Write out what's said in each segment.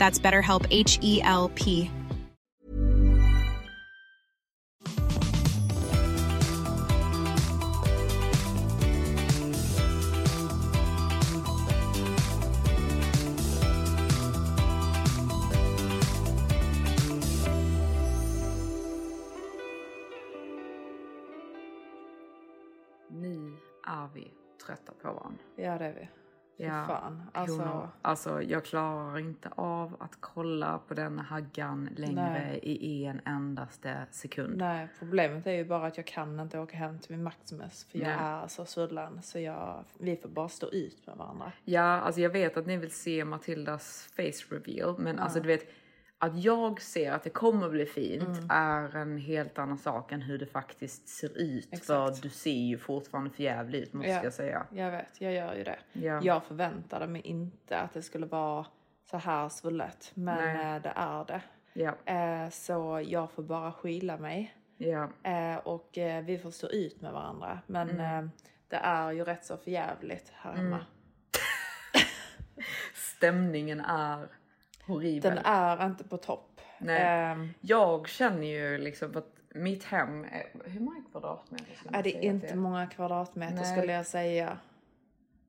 That's BetterHelp H E L P. Nu är vi trötta på varandra. Ja det är vi. Ja, fan. Alltså... Alltså, alltså jag klarar inte av att kolla på den haggan längre Nej. i en endaste sekund. nej, problemet är ju bara att jag kan inte åka hem till min Maximus för jag Nej. är så svullen så jag, vi får bara stå ut med varandra. Ja, alltså jag vet att ni vill se Matildas face reveal, men alltså du vet att jag ser att det kommer bli fint Mm. är en helt annan sak än hur det faktiskt ser ut. För Exakt. du ser ju fortfarande för jävligt ut måste Ja. jag säga. Jag vet, jag gör ju det. Ja. Jag förväntade mig inte att det skulle vara så här svullet men Nej. eh, det är det. Ja, Eh, så jag får bara skyla mig eh, och eh, vi får stå ut med varandra. Men Mm. det är ju rätt så förjävligt här hemma. stämningen är horribel. Den är inte på topp. Nej. Ehm, Jag känner ju liksom att mitt hem är... Hur många kvadratmeter skulle är det säga inte det många kvadratmeter Nej. skulle jag säga.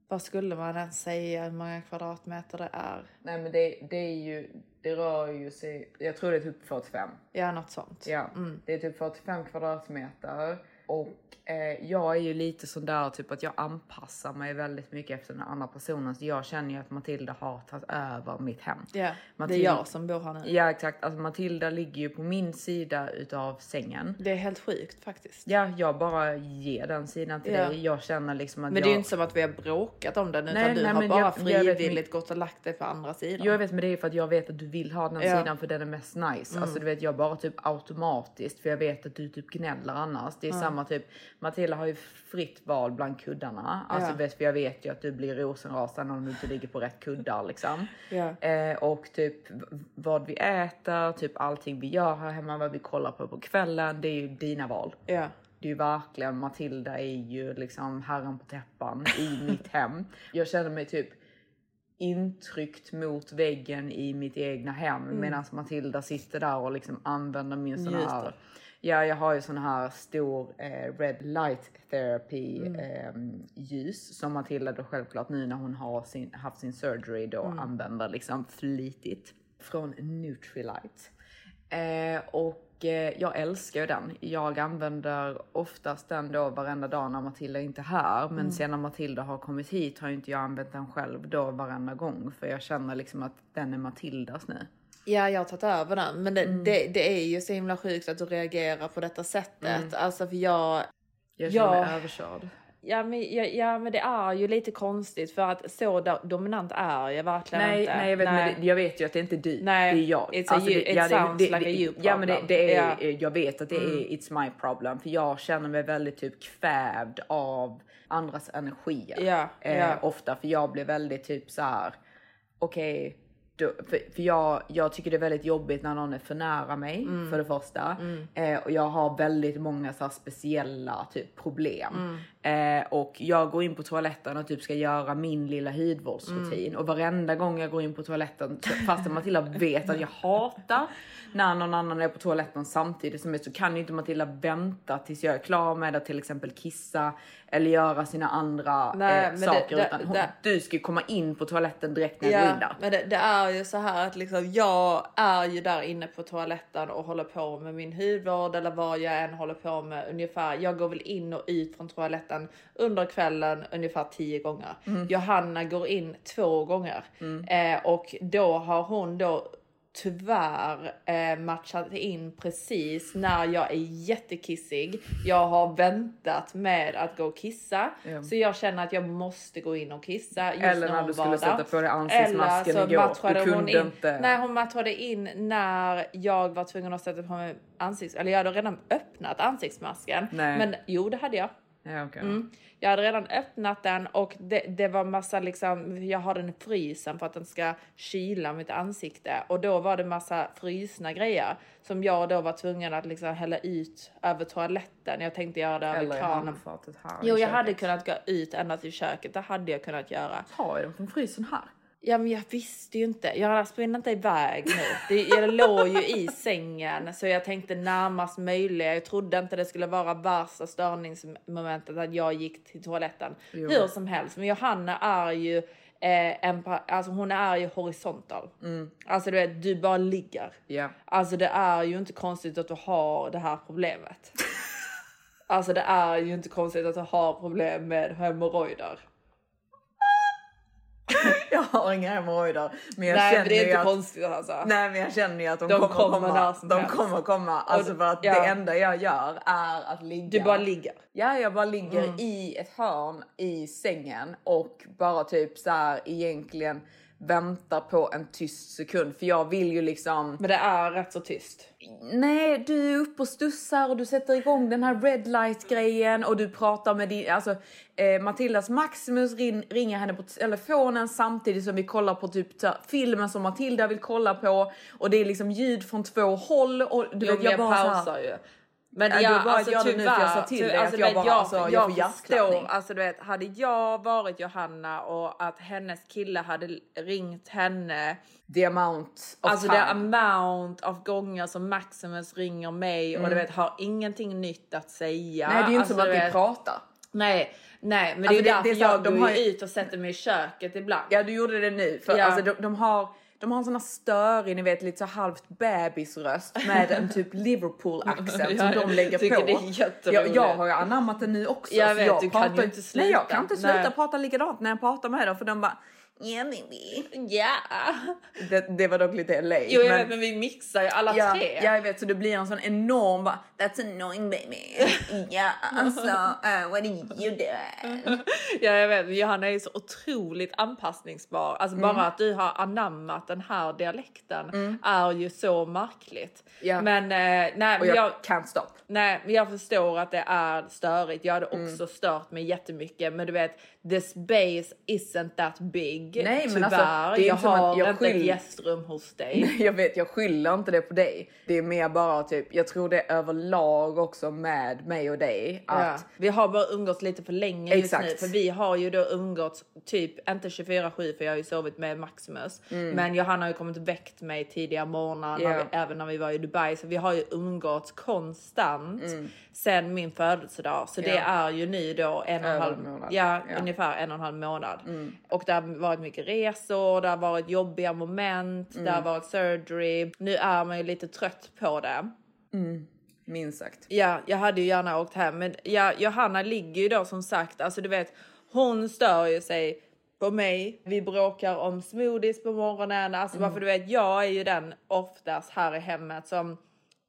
Vad skulle man ens säga hur många kvadratmeter det är? Nej men det, det är ju... Det rör ju sig... Jag tror det är typ 45. Ja, något sånt. Ja, det är typ 45 kvadratmeter. Och eh, jag är ju lite sån där typ att jag anpassar mig väldigt mycket efter den andra personen. Så jag känner ju att Matilda har tagit över mitt hem. Ja, det Matilda- är jag som bor här nu. Ja exakt, alltså Matilda ligger ju på min sida utav sängen. Det är helt sjukt faktiskt. Ja, jag bara ger den sidan till Ja. dig. Jag känner liksom att Men jag... det är ju inte som att vi har bråkat om den utan Nej, du nej, har bara jag- jag vet, frivilligt gått och lagt dig på andra sidan. Jag vet men det är för att jag vet att du vill ha den Ja. sidan för den är mest nice. Alltså du vet jag bara typ automatiskt för jag vet att du typ gnäller annars. Det är samma typ Matilda har ju fritt val bland kuddarna. Alltså Ja. jag vet ju att du blir rosenrasande om du inte ligger på rätt kuddar liksom. Ja. Eh, och typ vad vi äter, typ allting vi gör här hemma, vad vi kollar på på kvällen. Det är ju dina val. Ja. Det är ju verkligen, Matilda är ju liksom herren på täppan i mitt hem. Jag känner mig typ intryckt mot väggen i mitt egna hem Mm. medan Matilda sitter där och liksom använder min sån här. Ja, jag har ju sån här stor eh, red light therapy Mm. eh, ljus som Matilda då självklart nu när hon har sin, haft sin surgery då Mm. använder liksom flitigt. Från Nutrilite. Eh, och eh, jag älskar ju den. Jag använder oftast den då varenda dag när Matilda inte är här. Men Mm. sen när Matilda har kommit hit har inte jag använt den själv då varenda gång. För jag känner liksom att den är Matildas nu. Ja, jag har tagit över den. Men det, Mm. det, det är ju så himla sjukt att du reagerar på detta sättet. Alltså för jag... Jag känner Ja. mig överkörd. Ja men, ja, ja men det är ju lite konstigt för att så do- dominant är jag verkligen Nej, inte. nej, jag vet, Men det, jag vet ju att det inte är du. Nej, det är jag. it's a you- it det, sounds like a you Ja, men det, problem. det är, Ja. jag vet att det är it's my problem. För jag känner mig väldigt typ kvävd av andras energier. Ja, eh, ja. Ofta, för jag blir väldigt typ så här. okej, då- för, för jag, jag tycker det är väldigt jobbigt när någon är för nära mig Mm. för det första. Eh, och jag har väldigt många så speciella typ problem. Mm. Eh, och jag går in på toaletten och typ ska göra min lilla Mm. hudvårdsrutin. Och varenda gång jag går in på toaletten, fastän Matilda vet att jag hatar när någon annan är på toaletten samtidigt som mig så kan ju inte Matilda vänta tills jag är klar med att till exempel kissa eller göra sina andra Nej, eh, men det- saker. det- utan hon, det- du ska ju komma in på toaletten direkt när jag går in Ja, där. men det, det är ju så här att liksom, jag är ju där inne på toaletten och håller på med min hudvård eller vad jag än håller på med ungefär. Jag går väl in och ut från toaletten under kvällen ungefär tio gånger. Johanna går in två gånger eh, och då har hon då tyvärr eh, matchat in precis när jag är jättekissig. Jag har väntat med att gå och kissa Ja. så jag känner att jag måste gå in och kissa. Just Eller när hon du skulle sätta på dig ansiktsmasken Eller så igår. matchade Du kunde hon in. inte. Nej, hon matchade in när jag var tvungen att sätta på mig ansikts... Eller jag hade redan öppnat ansiktsmasken. Nej. Men jo, det hade jag. Ja, okej. Mm. Jag hade redan öppnat den och det, det var massa liksom, jag har den i frysen för att den ska kyla mitt ansikte och då var det massa frysna grejer som jag då var tvungen att liksom hälla ut över toaletten. Jag tänkte göra det över Eller kranen. här Jo, jag köket. hade kunnat gå ut ända till köket. Det hade jag kunnat göra. Jag dem från frysen här? Ja, men jag visste ju inte. Jag sprang inte iväg nu. Det, jag låg ju i sängen så jag tänkte närmast möjliga. Jag trodde inte det skulle vara värsta störningsmomentet att jag gick till toaletten. Jo. Hur som helst, men Johanna är ju eh, en, alltså hon är ju horisontal. Alltså du vet, du bara ligger. Ja. Alltså det är ju inte konstigt att du har det här problemet. Alltså det är ju inte konstigt att du har problem med hemorrojder. Jag har inga hemorrojder. Men jag Nej, känner men det är inte att... konstigt alltså. Nej men jag känner ju att de, De kommer, kommer komma. De helst. kommer komma. Alltså för att ja. det enda jag gör är att ligga. Du bara ligger. Ja, jag bara ligger Mm. i ett hörn i sängen och bara typ så här egentligen väntar på en tyst sekund. För jag vill ju liksom Men det är rätt så tyst. Nej, du är uppe och stussar och du sätter igång den här red light grejen och du pratar med din, alltså eh, Matildas Maximus rin, ringer henne på telefonen samtidigt som vi kollar på typ filmen som Matilda vill kolla på och det är liksom ljud från två håll och du Jo, vet men jag bara pausar ju. Men Ja, ja, du har bara alltså, gör det nu för jag tyvärr, sa till ty- dig att alltså, jag du vet, bara, alltså, jag får hjärtklappning. alltså du vet, hade jag varit Johanna och att hennes kille hade ringt henne, the amount of alltså time. the amount av gånger som Maximus ringer mig och du vet har ingenting nytt att säga. Mm. Nej, det är ju inte alltså, som att vi vet, pratar. Nej, nej, men Alltså, det är det- ju det är därför så- jag de går har ut och sätter mig i köket ibland. Ja, du gjorde det nu. För Ja. alltså, de, de har de har en sån här störig, ni vet lite så halvt bebisröst med en typ Liverpool accent som de lägger på. det är jätteroligt. jag, jag har ju anammat det nu också. Jag vet, jag du kan ju pratar- inte Nej, jag sluta. kan inte sluta Nej. prata likadant när jag pratar med dem för de bara Yeah baby. Ja! Det, det var dock lite LA. Jo, jag vet, men vi mixar ju alla ja, tre. ja, jag vet så det blir en sån enorm bara That's annoying baby. Ja, alltså uh, what are you doing? Ja, jag vet. Johanna är så otroligt anpassningsbar. Alltså Mm. bara att du har anammat den här dialekten är ju så märkligt. Ja. Men, eh, nej, Och men jag, jag, can't stop. nej, men jag förstår att det är störigt. Jag hade Mm. också stört mig jättemycket. Men du vet, the space isn't that big. Nej, men Tyvärr. alltså, det är jag har jag inte ett gästrum hos dig. Jag vet, jag skyller inte det på dig. Det är mer bara typ, jag tror det är överlag också med mig och dig. Att Ja. Vi har bara umgåtts lite för länge just Exakt. nu. För vi har ju då umgåtts typ, inte 24-7 för jag har ju sovit med Maximus. Men Johanna har ju kommit och väckt mig tidiga morgnar, Mm. Vi, även när vi var i Dubai. Så vi har ju umgåtts konstant sen min födelsedag. Så det Mm. Ja. är ju nu då en och en halv månad. Ja. Mm. ungefär en och en halv månad. Och det har varit mycket resor, det har varit jobbiga moment, det Mm. har varit surgery. Nu är man ju lite trött på det. minst sagt. Ja, jag hade ju gärna åkt hem, men ja, Johanna ligger ju då som sagt, alltså du vet, hon stör ju sig på mig. Vi bråkar om smoothies på morgonen, alltså bara för du vet, jag är ju den oftast här i hemmet som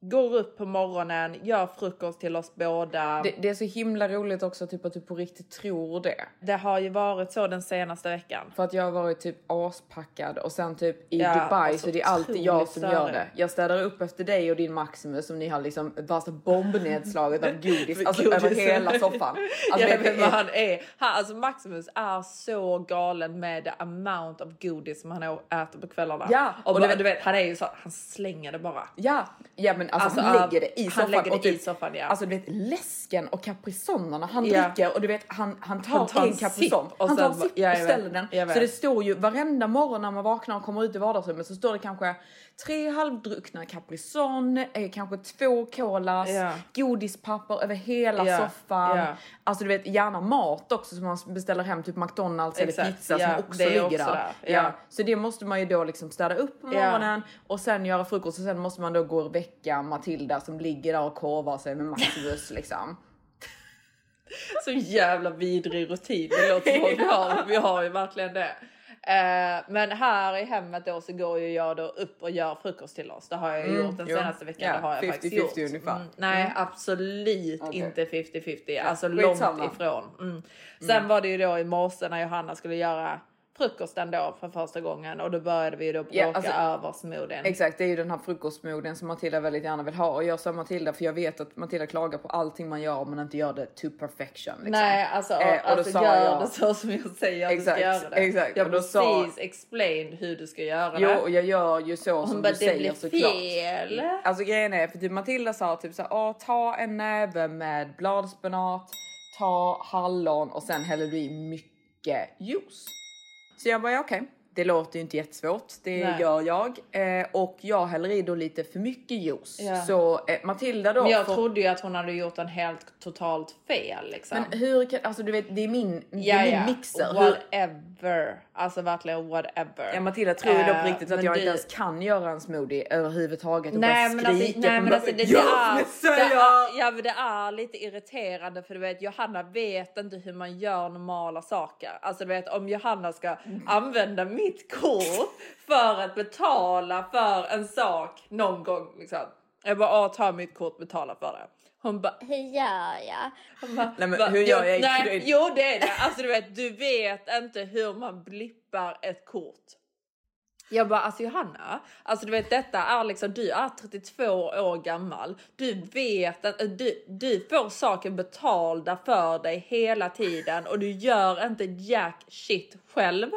går upp på morgonen, gör frukost till oss båda. Det, Det, det är så himla roligt också typ att du på riktigt tror det. har ju varit så den senaste veckan. För att jag har varit typ aspackad och sen typ i Ja, Dubai alltså så det är alltid jag som gör det. Jag städar upp efter dig och din Maximus som ni har liksom värsta bombnedslaget av godis, alltså Godis. över hela soffan. Alltså, jag det vet vad han är. Han, alltså Maximus är så galen med the amount of godis som han äter på kvällarna. Ja, och, och bara, det- du vet, han är ju så, han slänger det bara. Ja, ja men alltså, Alltså, han lägger det i soffan. lägger det och typ, i soffan, ja. Alltså du vet läsken och caprisonnerna han Ja. dricker och du vet han, han tar, Han tar en caprison. och Han tar en sipp och ställer vet, den. Så det står ju varenda morgon när man vaknar och kommer ut i vardagsrummet så står det kanske tre halvdruckna Caprisonne, eh, kanske två colas, Ja. godispapper över hela Ja, soffan. ja. Alltså du vet gärna mat också som man beställer hem, typ McDonalds eller Exakt, pizza ja, som också det ligger också där. där, ja. Så det måste man ju då liksom städa upp på morgonen och sen göra frukost och sen måste man då gå och Matilda som ligger där och korvar sig med Maximus liksom. Så jävla vidrig rutin. Det låter som vi har, vi har ju verkligen det. Eh, men här i hemmet då så går ju jag då upp och gör frukost till oss. Det har jag Mm, gjort den jo. senaste veckan. Ja, det har jag 50-50 faktiskt gjort. ungefär. Mm, nej, Mm. absolut Okej. inte 50-50. Alltså skitsamma. långt ifrån. Mm. Sen var det ju då i morse när Johanna skulle göra frukosten då för första gången och då började vi då bråka Ja, alltså- över smoothien. Exakt, det är ju den här frukostmoden som Matilda väldigt gärna vill ha och jag sa Matilda för jag vet att Matilda klagar på allting man gör om man inte gör det to perfection. Liksom. Nej, alltså, Eh, och alltså gör jag- det så som jag säger att Exakt, du ska göra det. exakt. Jag har då sa- precis explained hur du ska göra Jo, det. och jag gör ju så Hon som bara, du det säger blir såklart. fel. Alltså grejen är, för typ Matilda sa typ såhär, "Åh, ta en näve med bladspenat, ta hallon och sen häller du i mycket juice. Så jag bara, ja, okej. Det låter ju inte jättesvårt, det Nej. gör jag. Eh, och jag häller i då lite för mycket juice. Ja. Så eh, Matilda då Men jag får- trodde ju att hon hade gjort en helt totalt fel liksom. Men hur kan, alltså du vet, det är min, det ja, är min ja. mixer. Hur, Whatever. Alltså verkligen whatever. ja, Matilda tror ju då på Eh, riktigt att jag du- inte ens kan göra en smoothie överhuvudtaget och Nej bara men, alltså, skrika nej på men mig. alltså det, det, är, det, är, ja, men det är lite irriterande för du vet Johanna vet inte hur man gör normala saker. Alltså du vet om Johanna ska använda mitt kort för att betala för en sak någon gång liksom. Jag bara "Åh, ta mitt kort betala för det. Hon bara hur gör jag? Hon bara, Nej, men "Va? hur gör jag Nej, krydd?" jo det är det. Alltså du vet du vet inte hur man blippar ett kort. Jag bara alltså Johanna, alltså du vet detta är liksom du är 32 år gammal. Du vet att du, du får saker betalda för dig hela tiden och du gör inte jack shit själv.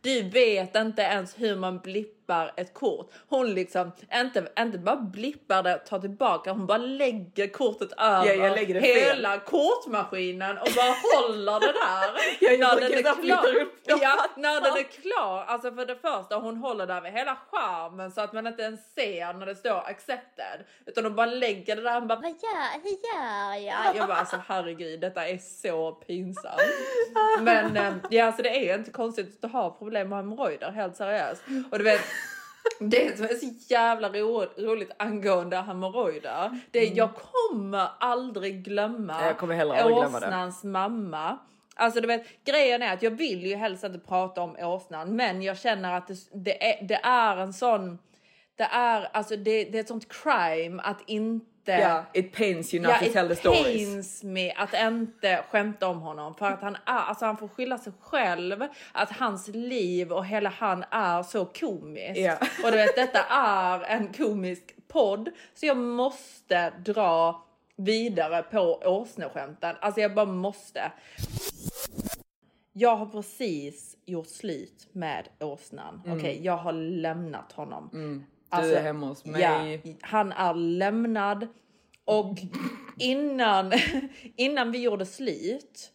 Du vet inte ens hur man blippar ett kort. Hon liksom inte, inte bara blippar det, tar tillbaka, hon bara lägger kortet över Ja, det fel. hela kortmaskinen och bara håller det där. Ja, jag när den är klar. Ja, när den är klar. Alltså för det första, hon håller där med hela skärmen så att man inte ens ser när det står accepted. Utan hon bara lägger det där och bara vad gör, hur gör jag? Jag bara alltså herregud, detta är så pinsamt. Men eh, ja, alltså det är inte konstigt att har problem med hemorrojder, helt seriöst. Och du vet, det som är så jävla ro, roligt angående hemorrojder, det är jag kommer aldrig glömma Jag kommer heller aldrig glömma det. åsnans mamma. Alltså du vet, grejen är att jag vill ju helst inte prata om åsnan, men jag känner att det, det, är, det är en sån, det är alltså det, det är ett sånt crime att inte Ja, it pains you not Ja, to it tell the stories. pains me att inte skämta om honom för att han är, alltså han får skylla sig själv att hans liv och hela han är så komiskt. Ja. Och du vet, detta är en komisk podd så jag måste dra vidare på åsneskämten. Alltså jag bara måste. Jag har precis gjort slut med åsnan. Okej, jag har lämnat honom. Du Alltså, är hemma hos mig. Ja, han är lämnad och innan, innan vi gjorde slut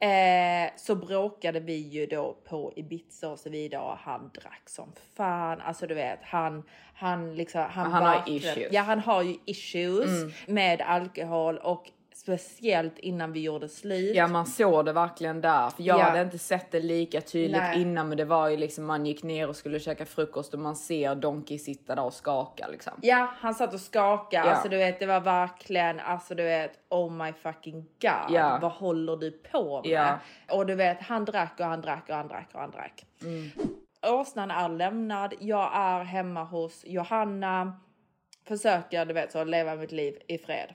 eh, så bråkade vi ju då på Ibiza och så vidare och han drack som fan. Alltså du vet, han, han liksom, han, Han har issues. Ja, han har ju issues med alkohol och speciellt innan vi gjorde slut. Ja man såg det verkligen där. För jag Ja. hade inte sett det lika tydligt Nej. innan men det var ju liksom man gick ner och skulle käka frukost och man ser Donkey sitta där och skaka liksom. Ja, han satt och skakade. Ja. Alltså du vet, det var verkligen, alltså du vet, oh my fucking god. Ja. Vad håller du på med? Ja. Och du vet, han drack och han drack och han drack och han drack. Åsnan är lämnad. Jag är hemma hos Johanna. Försöker, du vet, så leva mitt liv i fred.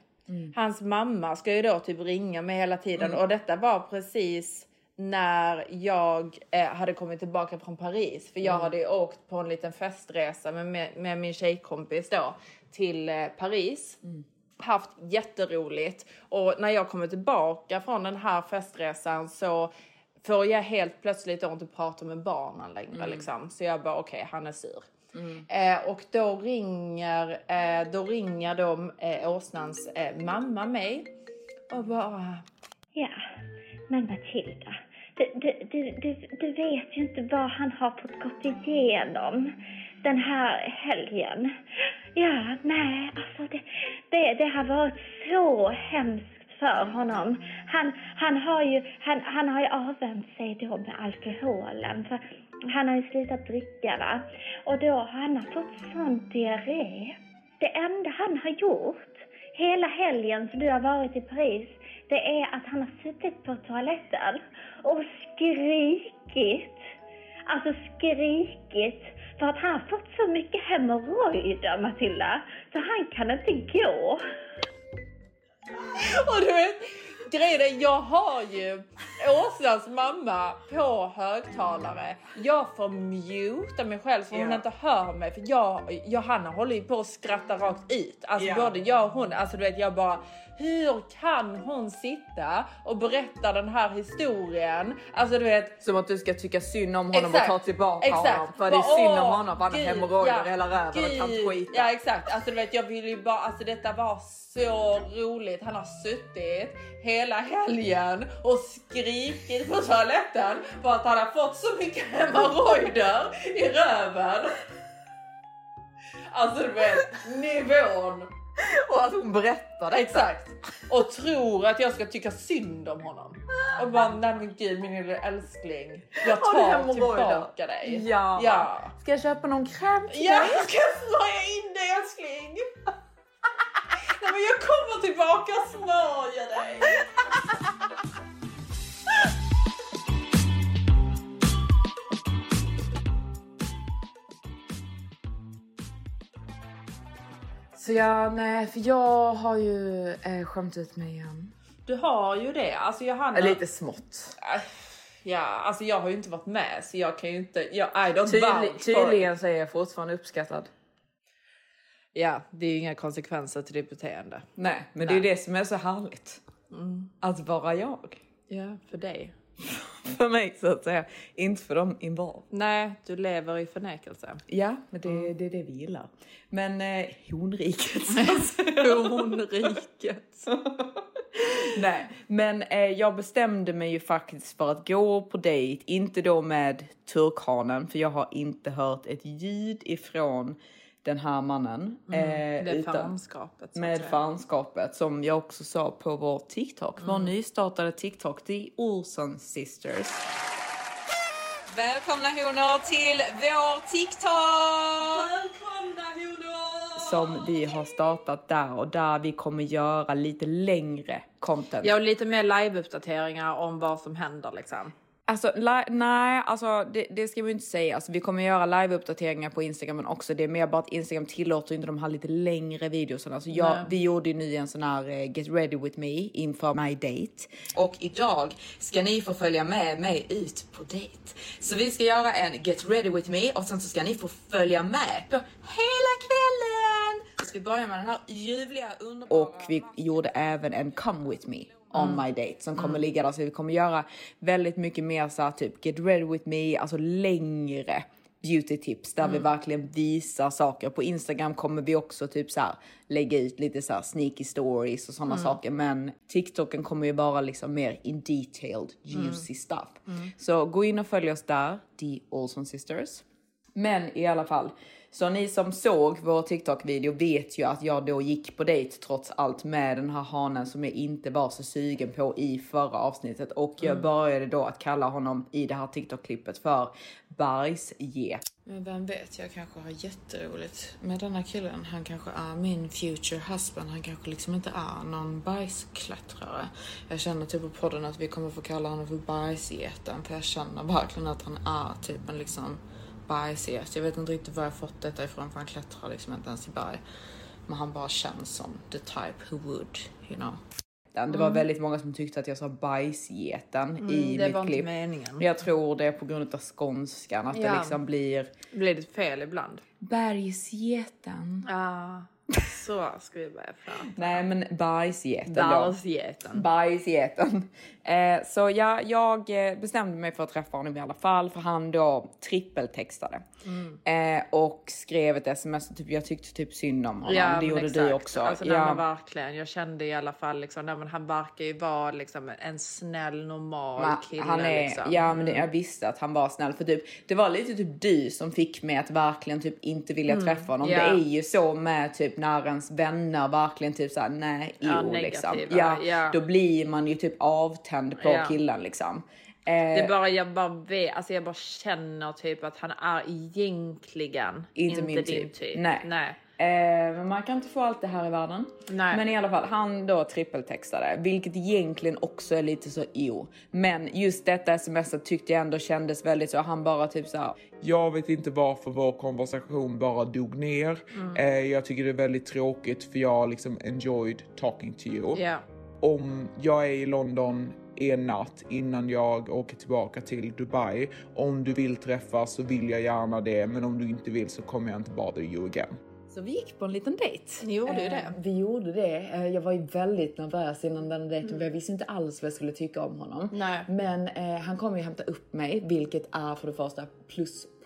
Hans mamma ska ju då typ ringa mig hela tiden och detta var precis när jag eh, hade kommit tillbaka från Paris. För jag hade ju åkt på en liten festresa med, med, med min tjejkompis då till eh, Paris. Haft jätteroligt och när jag kommer tillbaka från den här festresan så får jag helt plötsligt inte prata med barnen längre liksom. Så jag bara okej, han är sur. Eh, och då ringer, eh, då ringer då eh, åsnans eh, mamma mig och bara Ja, men Matilda, du, du, du, du, du vet ju inte vad han har fått gått igenom. den här helgen. Ja, nej, alltså det, det, det har varit så hemskt för honom. Han, han, har ju, han, han har ju avvänt sig då med alkoholen. För han har ju slutat dricka va. Och då har han fått sån diarré. Det enda han har gjort hela helgen som du har varit i Paris, det är att han har suttit på toaletten och skrikit. Alltså skrikit. För att han har fått så mycket hemorrojder, Matilda, så han kan inte gå. Och du vet, grejen är, jag har ju Åsas mamma på högtalare. Jag får muta mig själv så hon Ja. inte hör mig. För jag, Johanna håller ju på att skratta rakt ut. Alltså Ja. både jag och hon. Alltså du vet, jag bara, hur kan hon sitta och berätta den här historien? Alltså du vet, Som att du ska tycka synd om honom Exakt. och ta tillbaka Exakt. honom. För det är synd om honom för han har hemorrojder ja, hela röven och kan skita. Ja exakt, alltså du vet jag vill ju bara, alltså detta var så roligt. Han har suttit hela helgen och skrikit på toaletten för att han har fått så mycket hemorrojder i röven. Alltså du vet, nivån. Och att hon berättar detta. Exakt. Och tror att jag ska tycka synd om honom. Och bara, nej men gud min lilla älskling. Jag tar tillbaka dig. Ja. Ja. Ska jag köpa någon kräm till Ja, dig? jag ska smörja in dig älskling. Nej men jag kommer tillbaka och smörjer dig. Så ja, nej, för jag har ju eh, skämt ut mig igen. Du har ju det. Alltså Johanna. Lite smått. Äh, Ja, alltså jag har ju inte varit med så jag kan ju inte. Jag, I don't vouch it. tydligen så är jag fortfarande uppskattad. Ja, det är ju inga konsekvenser till ditt beteende. Nej, men det är ju det som är så härligt. Att vara jag. Ja, för dig. För mig så att säga. Inte för dem involved. Nej, du lever i förnekelse. Ja, men det, det är det vi gillar. Men eh, honriket. Honriket. Nej, men eh, jag bestämde mig ju faktiskt för att gå på dejt, inte då med turkhanen, för jag har inte hört ett ljud ifrån den här mannen. eh, Det utan- fanskapet. med fanskapet som jag också sa på vår TikTok. Vår nystartade TikTok, The Olsen Sisters. Välkomna honor till vår TikTok! Välkomna honor! Som vi har startat där och där vi kommer göra lite längre content. Ja, och lite mer live-uppdateringar om vad som händer liksom. Alltså, nej, alltså det, det ska vi inte säga. Alltså, vi kommer göra live-uppdateringar på Instagram men också. Det är mer bara att Instagram tillåter inte de här lite längre videorna. Alltså, jag, Nej. vi gjorde ju nu en sån här eh, get ready with me inför my date. Och idag ska ni få följa med mig ut på dejt. Så vi ska göra en get ready with me och sen så ska ni få följa med på hela kvällen. Så ska vi börja med den här ljuvliga underbara... Och vi gjorde även en come with me on my date som kommer ligga där. Så vi kommer göra väldigt mycket mer så här, typ get ready with me, alltså längre beauty tips där vi verkligen visar saker. På Instagram kommer vi också typ så här lägga ut lite så här sneaky stories och sådana saker. Men TikToken kommer ju vara liksom mer in detailed juicy stuff. Så gå in och följ oss där, The Olsen Sisters. Men i alla fall, så ni som såg vår TikTok-video vet ju att jag då gick på dejt trots allt med den här hanen som jag inte var så sugen på i förra avsnittet och jag började då att kalla honom i det här TikTok-klippet för bajsget. Men vem vet, jag kanske har jätteroligt med denna killen. Han kanske är min future husband. Han kanske liksom inte är någon bajsklättrare. Jag känner typ på podden att vi kommer få kalla honom för bajsgeten för jag känner verkligen att han är typ en liksom bajsget. Jag vet inte riktigt var jag fått detta ifrån för han klättrar liksom inte ens i berg. Men han bara känns som the type who would, you know. Det var väldigt många som tyckte att jag sa bajsgeten i Mm, det mitt var inte klipp. meningen. Jag tror det är på grund av skånskan, att det Ja. liksom blir Det blir lite fel ibland. bergsgeten. Ja. Så ska vi börja prata. Nej men bajsgeten då. Bajsgeten. Bajsgeten. Eh, så ja, jag eh, bestämde mig för att träffa honom i alla fall för han då trippeltextade. Eh, och skrev ett sms och typ, jag tyckte typ synd om honom. det men gjorde du exakt. också. Alltså, ja. men verkligen. Jag kände i alla fall liksom, nej, men han verkar ju vara liksom en snäll, normal Men kille. han är, liksom. ja men det, jag visste att han var snäll för typ det var lite typ du som fick mig att verkligen typ inte vilja träffa honom. ja. Det är ju så med typ när ens vänner verkligen typ såhär nej, Ja, jo liksom. Ja, ja. då blir man ju typ avtänd på Ja. killen liksom. Eh, Det är bara, jag bara vet, alltså jag bara känner typ att han är egentligen Inte inte, min din typ. typ. Nej. Nej. Eh, men man kan inte få allt det här i världen. Nej. Men i alla fall, han då trippeltextade, vilket egentligen också är lite så jo. Men just detta smset tyckte jag ändå kändes väldigt så, han bara typ så här, Jag vet inte varför vår konversation bara dog ner. Eh, jag tycker det är väldigt tråkigt för jag har liksom enjoyed talking to you. Ja. Om jag är i London en natt innan jag åker tillbaka till Dubai. Om du vill träffas så vill jag gärna det, men om du inte vill så kommer jag inte bother you again. Så vi gick på en liten dejt. Ni gjorde ju det. Eh, vi gjorde det. Eh, jag var ju väldigt nervös innan den dejten för jag visste inte alls vad jag skulle tycka om honom. Nej. Men eh, han kom ju hämta upp mig, vilket är för det första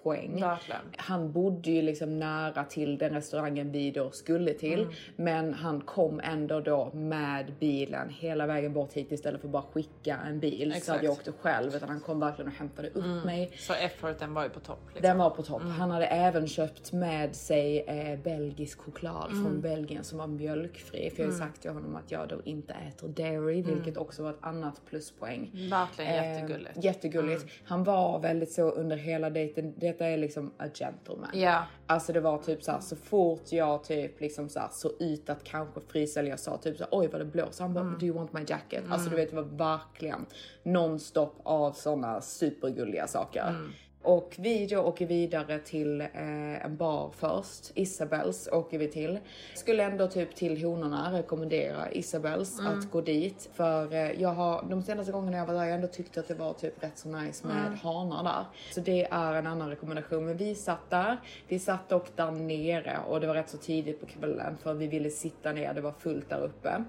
pluspoäng. Verkligen. Han bodde ju liksom nära till den restaurangen vi då skulle till. Mm. Men han kom ändå då med bilen hela vägen bort hit istället för att bara skicka en bil så Exakt. att jag åkte själv. Utan han kom verkligen och hämtade upp mig. Så efforten var ju på topp. Liksom. Den var på topp. Mm. Han hade även köpt med sig eh, belgisk choklad Mm. från Belgien som var mjölkfri. För jag har ju sagt till honom att jag då inte äter dairy, vilket också var ett annat pluspoäng. Mm. Verkligen Eh, jättegulligt. Mm. jättegulligt. Han var väldigt så under hela dejten. Detta är liksom a gentleman. Ja. Alltså det var typ så här, så fort jag typ liksom så här, så ut att kanske frysa eller jag sa typ så här, oj vad det blåser. Han bara, Mm. do you want my jacket? Alltså du vet det var verkligen nonstop av såna supergulliga saker. Mm. Och vi då åker vidare till eh, en bar först. Isabels åker vi till. Skulle ändå typ till honorna rekommendera Isabels Mm. att gå dit. För eh, jag har de senaste gångerna jag var där jag ändå tyckt att det var typ rätt så nice med Mm. hanar där. Så det är en annan rekommendation. Men vi satt där. Vi satt dock där nere och det var rätt så tidigt på kvällen för vi ville sitta ner. Det var fullt där uppe.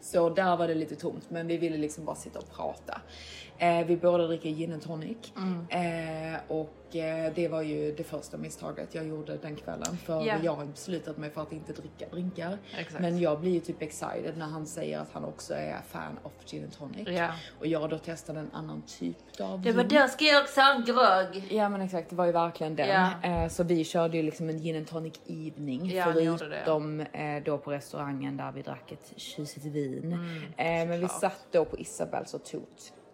Så där var det lite tomt, men vi ville liksom bara sitta och prata. Eh, vi båda dricker gin and tonic eh, och eh, det var ju det första misstaget jag gjorde den kvällen för Ja. jag har beslutat mig för att inte dricka drinkar. Exakt. Men jag blir ju typ excited när han säger att han också är fan of gin and tonic Ja. och jag då testade en annan typ av Det var gin. då ska jag också ha en grogg. Ja men exakt, det var ju verkligen den. Eh, så vi körde ju liksom en gin and tonic evening. Förutom eh, då på restaurangen där vi drack ett tjusigt vin. Mm, eh, men vi satt då på Isabels och tog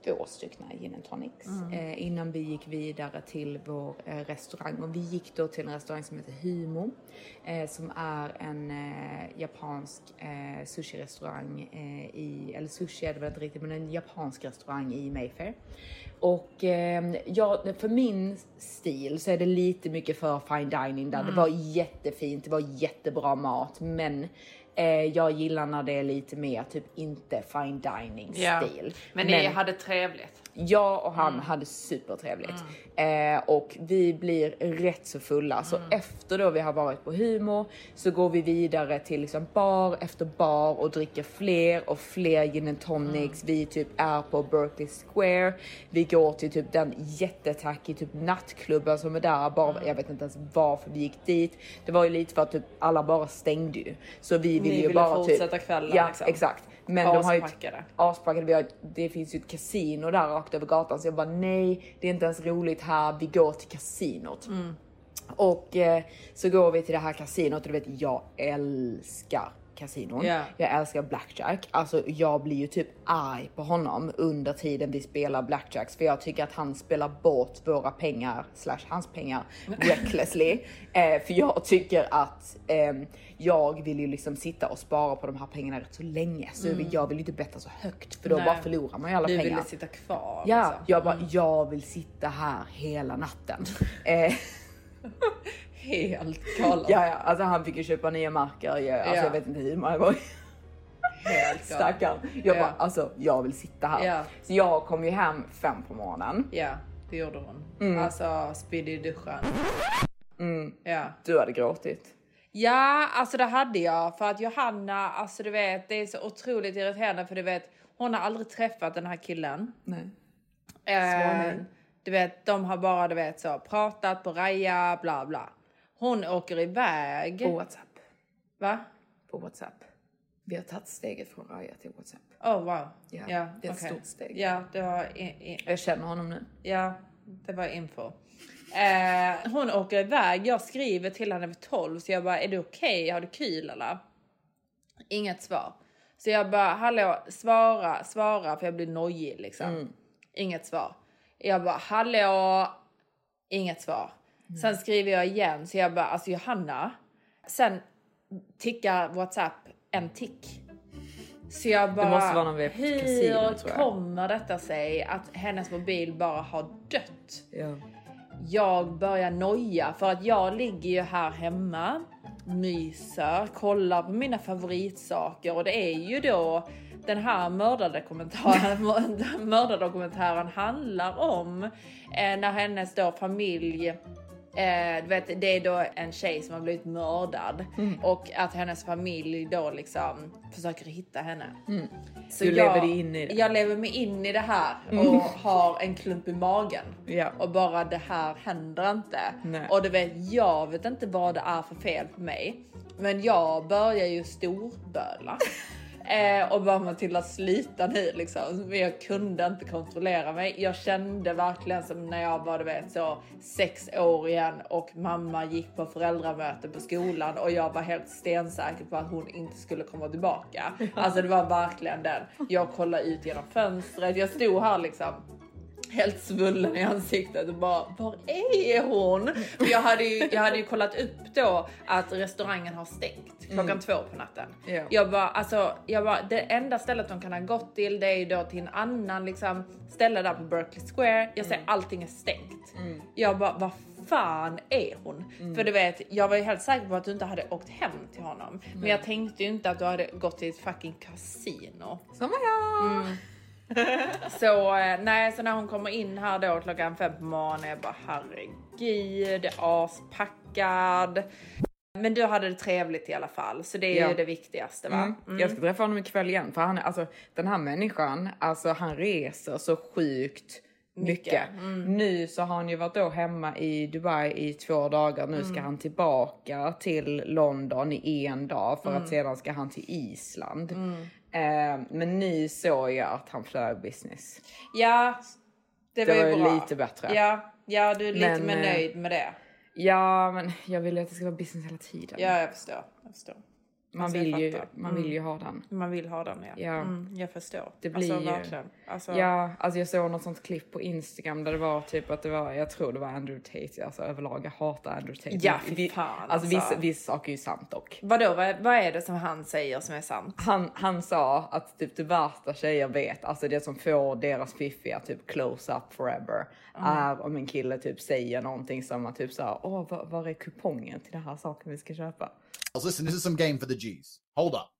två stycken gin and tonics. Mm. Eh, innan vi gick vidare till vår eh, restaurang. Och vi gick då till en restaurang som heter Hymo. Som är en japansk sushi-restaurang i, eller sushi är det väl inte riktigt, men en japansk restaurang i Mayfair. Och eh, ja, för min stil så är det lite mycket för fine dining där. Mm. Det var jättefint, det var jättebra mat, men eh, jag gillar när det är lite mer typ inte fine dining Ja. stil. Men ni hade trevligt. Jag och Mm. han hade supertrevligt. Eh, och vi blir rätt så fulla. Så Mm. efter då vi har varit på humor så går vi vidare till liksom bar efter bar och dricker fler och fler gin and tonics. Mm. Vi typ är på Berkeley Square. Vi går till typ den jättetacky typ nattklubben som är där. Bara, Mm. Jag vet inte ens varför vi gick dit. Det var ju lite för att typ alla bara stängde ju. Så vi ville ju ville bara fortsätta typ... kvällen, Ja, liksom. exakt. Men de har ju Aspackade. aspackade. Vi har, det finns ju ett kasino där rakt över gatan så jag bara nej, det är inte ens roligt här. Vi går till kasinot. Och eh, så går vi till det här kasinot och du vet jag älskar kasinon. Ja. Jag älskar blackjack. Alltså jag blir ju typ arg på honom under tiden vi spelar blackjacks för jag tycker att han spelar bort våra pengar slash hans pengar recklessly. Eh, för jag tycker att ehm, jag vill ju liksom sitta och spara på de här pengarna rätt så länge så jag vill ju inte betta så högt för då Nej. bara förlorar man ju alla Du pengar. ville sitta kvar. Ja, liksom. jag bara, jag vill sitta här hela natten. eh, Helt galet. ja, ja, alltså han fick ju köpa nya marker. Jag, alltså, Ja. jag vet inte hur många gånger. Helt. Stackarn. Jag Ja. bara, alltså jag vill sitta här. Ja. Så jag kom ju hem fem på morgonen. Ja, det gjorde hon. Mm. Alltså spydde i duschen. Ja. Du hade gråtit. Ja, alltså det hade jag för att Johanna, alltså du vet, det är så otroligt irriterande för du vet, hon har aldrig träffat den här killen. Nej. Eh, du vet, de har bara du vet så pratat på raja, bla bla. Hon åker iväg. På WhatsApp. Va? På WhatsApp. Vi har tagit steget från Raja till WhatsApp. Oh wow. Ja, ja det är ett okej. stort steg. Ja, det var Jag känner honom nu. Ja, det var info. Eh, hon åker iväg. Jag skriver till henne vid 12 så jag bara, är du okej? Har du kul eller? Inget svar. Så jag bara, hallå, svara, svara för jag blir nojig liksom. Inget svar. Jag bara, hallå, inget svar. Sen skriver jag igen så jag bara, alltså Johanna. Sen tickar WhatsApp en tick. Så jag bara, måste vara någon hur kasino, tror jag." kommer detta sig att hennes mobil bara har dött? Ja. Jag börjar noja för att jag ligger ju här hemma, myser, kollar på mina favoritsaker och det är ju då den här mördardokumentären, mördardokumentären handlar om eh, när hennes då familj Eh, du vet, det är då en tjej som har blivit mördad och att hennes familj då liksom försöker hitta henne. Så Du lever dig in i det. Jag lever mig in i det här och har en klump i magen. Ja. Och bara det här händer inte. Nej. Och du vet, jag vet inte vad det är för fel på mig. Men jag börjar ju storböla. Eh, och bara Matilda sluta nu liksom. Men jag kunde inte kontrollera mig. Jag kände verkligen som när jag var du vet så sex år igen och mamma gick på föräldramöte på skolan och jag var helt stensäker på att hon inte skulle komma tillbaka. Alltså det var verkligen den. Jag kollade ut genom fönstret. Jag stod här liksom helt svullen i ansiktet och bara var är hon? För jag hade ju, jag hade ju kollat upp då att restaurangen har stängt klockan två på natten. Ja. Jag bara alltså, jag bara det enda stället de kan ha gått till det är ju då till en annan liksom ställe där på Berkeley Square. Jag ser allting är stängt. Jag bara vad fan är hon? För du vet, jag var ju helt säker på att du inte hade åkt hem till honom. Men jag tänkte ju inte att du hade gått till ett fucking kasino. Som jag. Så eh, nej, så när hon kommer in här då klockan fem på morgonen, jag bara herregud, aspackad. Men du hade det trevligt i alla fall, så det är Ja. ju det viktigaste va? Mm. Jag ska träffa honom ikväll igen för han är alltså den här människan, alltså han reser så sjukt mycket. Nu så har han ju varit då hemma i Dubai i två dagar. Nu ska han tillbaka till London i en dag för att sedan ska han till Island. Eh, men nu såg jag att han flög business. Ja, det var Det var ju bra. lite bättre. Ja, ja du är lite Men, mer eh, nöjd med det. Ja, men jag vill ju att det ska vara business hela tiden. Ja, jag förstår. Jag förstår. Man alltså, jag vill ju, man vill ju ha den. Man vill ha den ja. Ja. Mm, jag förstår. Det blir alltså, ju- verkligen. Alltså, Ja, alltså jag såg något sånt klipp på Instagram där det var typ att det var, jag tror det var Andrew Tate, alltså överlag jag hatar Andrew Tate. Ja, fy fan, Alltså, alltså. vissa, vissa saker är ju sant dock. Vadå, vad, vad är det som han säger som är sant? Han, han sa att typ det värsta tjejer vet, alltså det som får deras fiffiga typ close up forever, är om en kille typ säger någonting som att typ såhär, åh var, var är kupongen till den här saken vi ska köpa? Listen, this is some game for the G's. Hold up.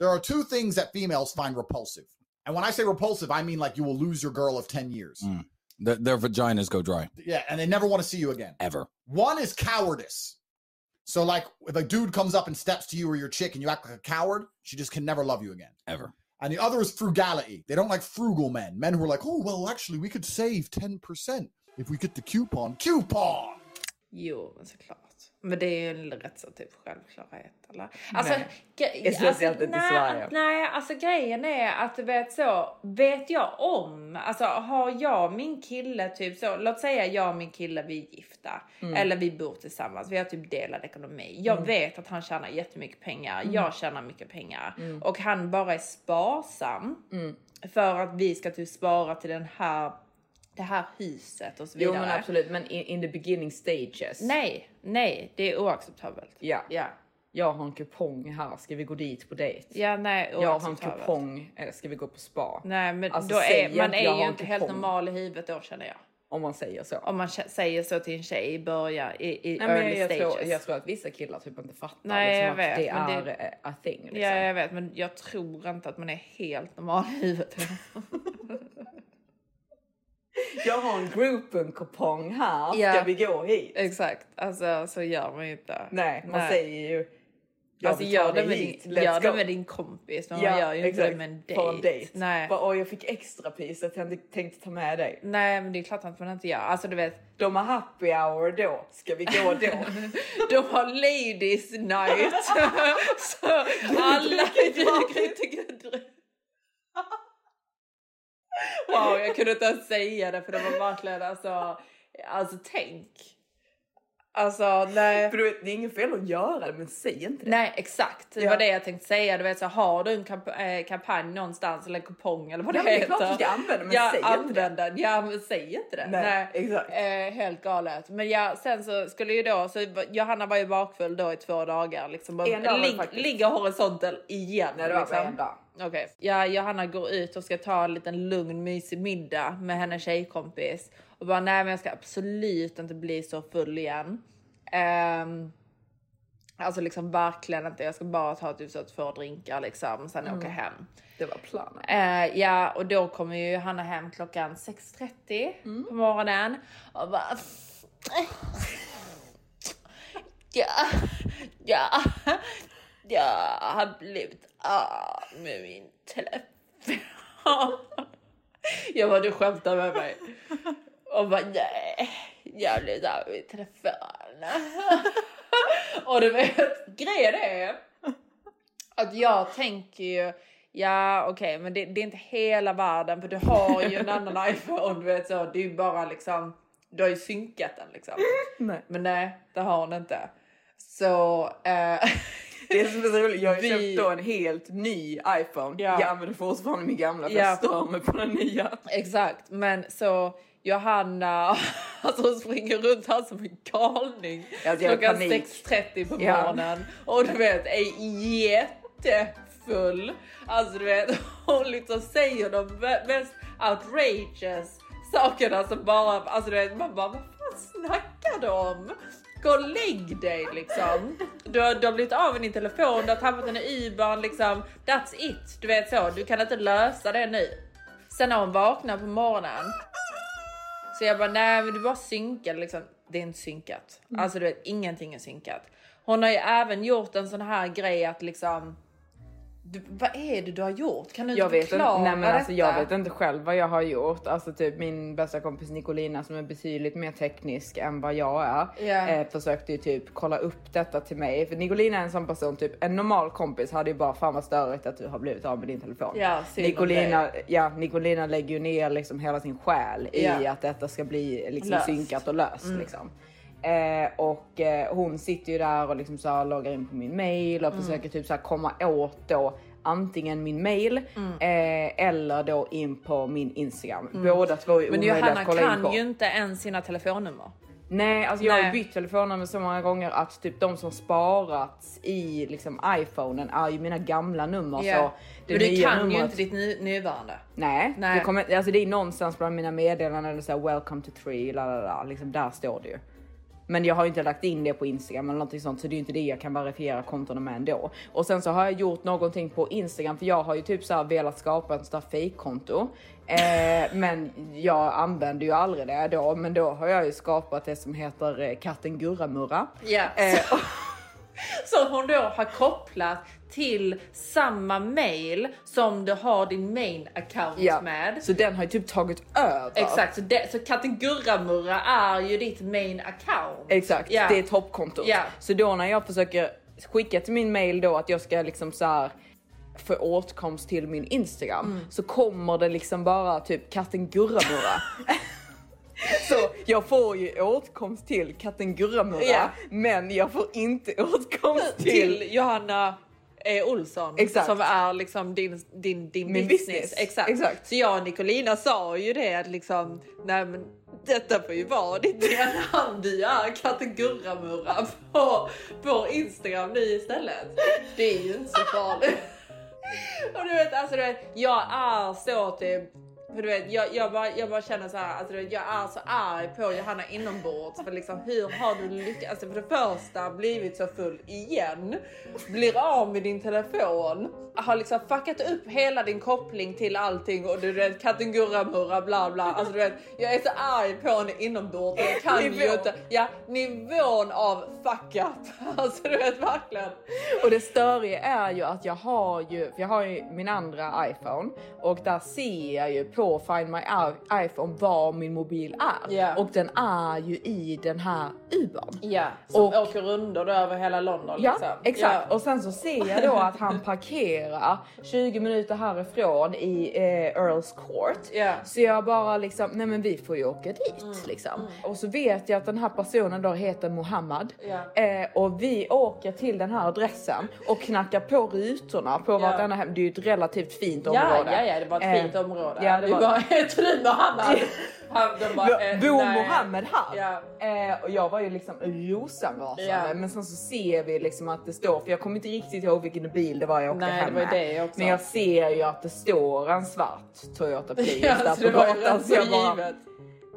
There are two things that females find repulsive. And when I say repulsive, I mean like you will lose your girl of 10 years. Mm. Their, their vaginas go dry. Yeah, and they never want to see you again. Ever. One is cowardice. So, like, if a dude comes up and steps to you or your chick and you act like a coward, she just can never love you again. Ever. And the other is frugality. They don't like frugal men. Men who are like, oh, well, actually, we could save 10% if we get the coupon. Coupon! Jo, men såklart. Men det är ju en rätt så typ självklarhet eller? Alltså, Nej. gre- Speciellt inte i nej, Sverige. Nej, alltså grejen är att du vet så, vet jag om, alltså har jag min kille typ så, låt säga jag och min kille vi är gifta Mm. eller vi bor tillsammans, vi har typ delad ekonomi. Jag vet att han tjänar jättemycket pengar, Mm. jag tjänar mycket pengar och han bara är sparsam Mm. för att vi ska typ spara till den här, det här huset och så Jo vidare. men absolut, men in, in the beginning stages. Nej, nej, det är oacceptabelt. Ja. Ja, Jag har en kupong här, ska vi gå dit på dejt? ja nej, Jag har en kupong, eller ska vi gå på spa? Nej, men Alltså, då är, man är ju inte helt normal i huvudet då känner jag. Om man säger så. Om man säger så till en tjej i början, i, i Nej, early jag, stages. tror, jag tror att vissa killar typ inte fattar Nej, liksom, jag att vet, det men är det- eh, a thing. Liksom. Ja, jag vet, men jag tror inte att man är helt normal i huvudet. Jag har en groupen-kupong här, ska Ja. vi gå hit? Exakt, alltså så gör man ju inte. Nej, man säger ju... Jag alltså gör det, med hit, din, let's gör det med din kompis, men man gör ju inte det med en På en dejt. Nej. Bara, Åh, jag fick extra pris att jag tänkte ta med dig. Nej, men det är klart att man inte gör. Alltså du vet, De har happy hour då, ska vi gå då? de har ladies night. så alla grytegryte. Wow, jag kunde inte ens säga det för det var verkligen alltså, alltså tänk. Alltså nej. För du vet, det är inget fel att göra det, men säg inte det. Nej exakt, det Ja. var det jag tänkte säga. Du vet så har du en kamp- eh, kampanj någonstans eller en kupong eller vad Ja, det men det är heter. klart du ska använda, men ja, säg inte det. den. Ja men säg inte det. Nej, exakt. Eh, helt galet. Men ja, sen så skulle ju då, så Johanna var ju bakfull då i två dagar. Liksom, En dag det lig- ligger horisontal igen. Nej, det var liksom. en dag. Okej. Ja, Johanna går ut och ska ta en liten lugn mysig middag med hennes tjejkompis. Och bara nej men jag ska absolut inte bli så full igen. Ehm, alltså liksom verkligen inte. Jag ska bara ta typ så två drinkar liksom. Sen Mm. åka hem. Det var planen. Eh, ja, och då kommer ju Hanna hem klockan 6.30 Mm. på morgonen och bara... Ja, ja, jag har blivit av med min telefon. Jag bara, du skämtar med mig. Och bara, nej, jag har blivit av med min telefon. Och du vet, grejen är att jag tänker ju, ja okej men det, det är inte hela världen för du har ju en annan iPhone, du vet så, det är ju bara liksom, du har ju synkat den liksom. Nej. Men nej, det har hon inte. Så, eh, Det som är så roligt, jag har Vi- köpt då en helt ny iPhone. Ja. Jag använder fortfarande min gamla för Ja. jag stör mig på den nya. exakt, men så Johanna, alltså hon springer runt här som en galning. Alltså, klockan panik. 6.30 på Ja. morgonen. Och du vet, är jättefull. Alltså du vet, hon liksom säger de me- mest outrageous sakerna som bara, alltså du vet, man bara, vad fan snackar de om? Gå och lägg dig liksom. Du har, du har blivit av med din telefon, du har tappat den i Ubern liksom. That's it. Du vet så, du kan inte lösa det nu. Sen när hon vaknar på morgonen så jag bara, nej men du bara synkar liksom. Det är inte synkat. Alltså du vet, ingenting är synkat. Hon har ju även gjort en sån här grej att liksom, du, vad är det du har gjort? Kan du Jag inte vet, inte, förklara nej, men alltså, detta? jag vet inte själv vad jag har gjort. Alltså typ min bästa kompis Nicolina som är betydligt mer teknisk än vad jag är. Ja. Eh, försökte ju typ kolla upp detta till mig. För Nicolina är en sån person, typ en normal kompis hade ju bara fan vad störigt att du har blivit av med din telefon. Om Nicolina, ja, Nicolina lägger ju ner liksom hela sin själ i Ja. att detta ska bli liksom Löst. synkat och löst. Liksom. Eh, och eh, hon sitter ju där och liksom så här loggar in på min mail Mm. och försöker typ så här komma åt då antingen min mail Mm. eh, eller då in på min Instagram. Båda två är Men Johanna att kolla in kan på. ju inte ens sina telefonnummer. Nej, alltså jag har ju bytt telefonnummer så många gånger att typ de som sparats i liksom iPhonen är ju mina gamla nummer. Så det Men du nya kan ju numret- inte ditt ny- nuvarande. Nej, Nej. Det, kommer, alltså det är någonstans bland mina meddelanden eller så här, welcome to tree, la la la, liksom där står det ju. Men jag har inte lagt in det på Instagram eller någonting sånt så det är inte det jag kan verifiera kontona med ändå. Och sen så har jag gjort någonting på Instagram för jag har ju typ så här velat skapa ett sånt där fake-konto. Eh, men jag använder ju aldrig det då. Men då har jag ju skapat det som heter eh, katten Gurramurra. Ja. Eh, Som hon då har kopplat till samma mail som du har din main account ja, med. så den har ju typ tagit över. Exakt, så, det, så katten Gurramurra är ju ditt main account. Exakt, Ja. det är toppkontot. Ja. Så då när jag försöker skicka till min mail då att jag ska liksom så här få åtkomst till min Instagram Mm. så kommer det liksom bara typ katten Gurramurra. så jag får ju åtkomst till katten Gurramurra Ja. men jag får inte åtkomst till, till Johanna eh, Olsson Exakt. som är liksom din, din, din Min business. business. Exakt. Exakt. Så jag och Nicolina sa ju det att liksom, nej men detta får ju vara ditt namn. Du är katten Gurramurra på, på Instagram nu istället. Det är ju inte så farligt. Och du vet, alltså du vet, jag är så typ För du vet, jag, jag, bara, jag bara känner så här, alltså, jag är så arg på Johanna inombords. För liksom, hur har du lyckats? Alltså, för det första, blivit så full igen. Blir av med din telefon. Har liksom fuckat upp hela din koppling till allting och du vet katten Gurra Murra bla bla. Alltså du vet, jag är så arg på henne inombords. Jag kan ju Nivån. inte. Ja, nivån av fuck up. Alltså du vet verkligen. Och det störiga är ju att jag har ju, för jag har ju min andra iPhone och där ser jag ju på Find My iPhone var min mobil är. Ja. Och den är ju i den här Ubern. Ja, som Och- åker rundor över hela London. Ja, liksom. exakt. Ja. Och sen så ser jag då att han parkerar 20 minuter härifrån i eh, Earls Court. Så jag bara liksom, nej men vi får ju åka dit Mm, liksom. Och så vet jag att den här personen då heter Mohammed. Eh, och vi åker till den här adressen och knackar på rutorna på vartannat hem. Det är ju ett relativt fint område. ja, ja, det var ett fint Eh, område. Ja, det var var... bara ett fint Mohammed. Han, de bara, eh. Mohammed här? Ja. Eh, och jag var ju liksom rosenrasande. Ja. Men sen så ser vi liksom att det står, för jag kommer inte riktigt ihåg vilken bil det var jag åkte Nej, hem med. det också. Men jag ser ju att det står en svart Toyota Prius Ja, där på gatan. Så jag bara.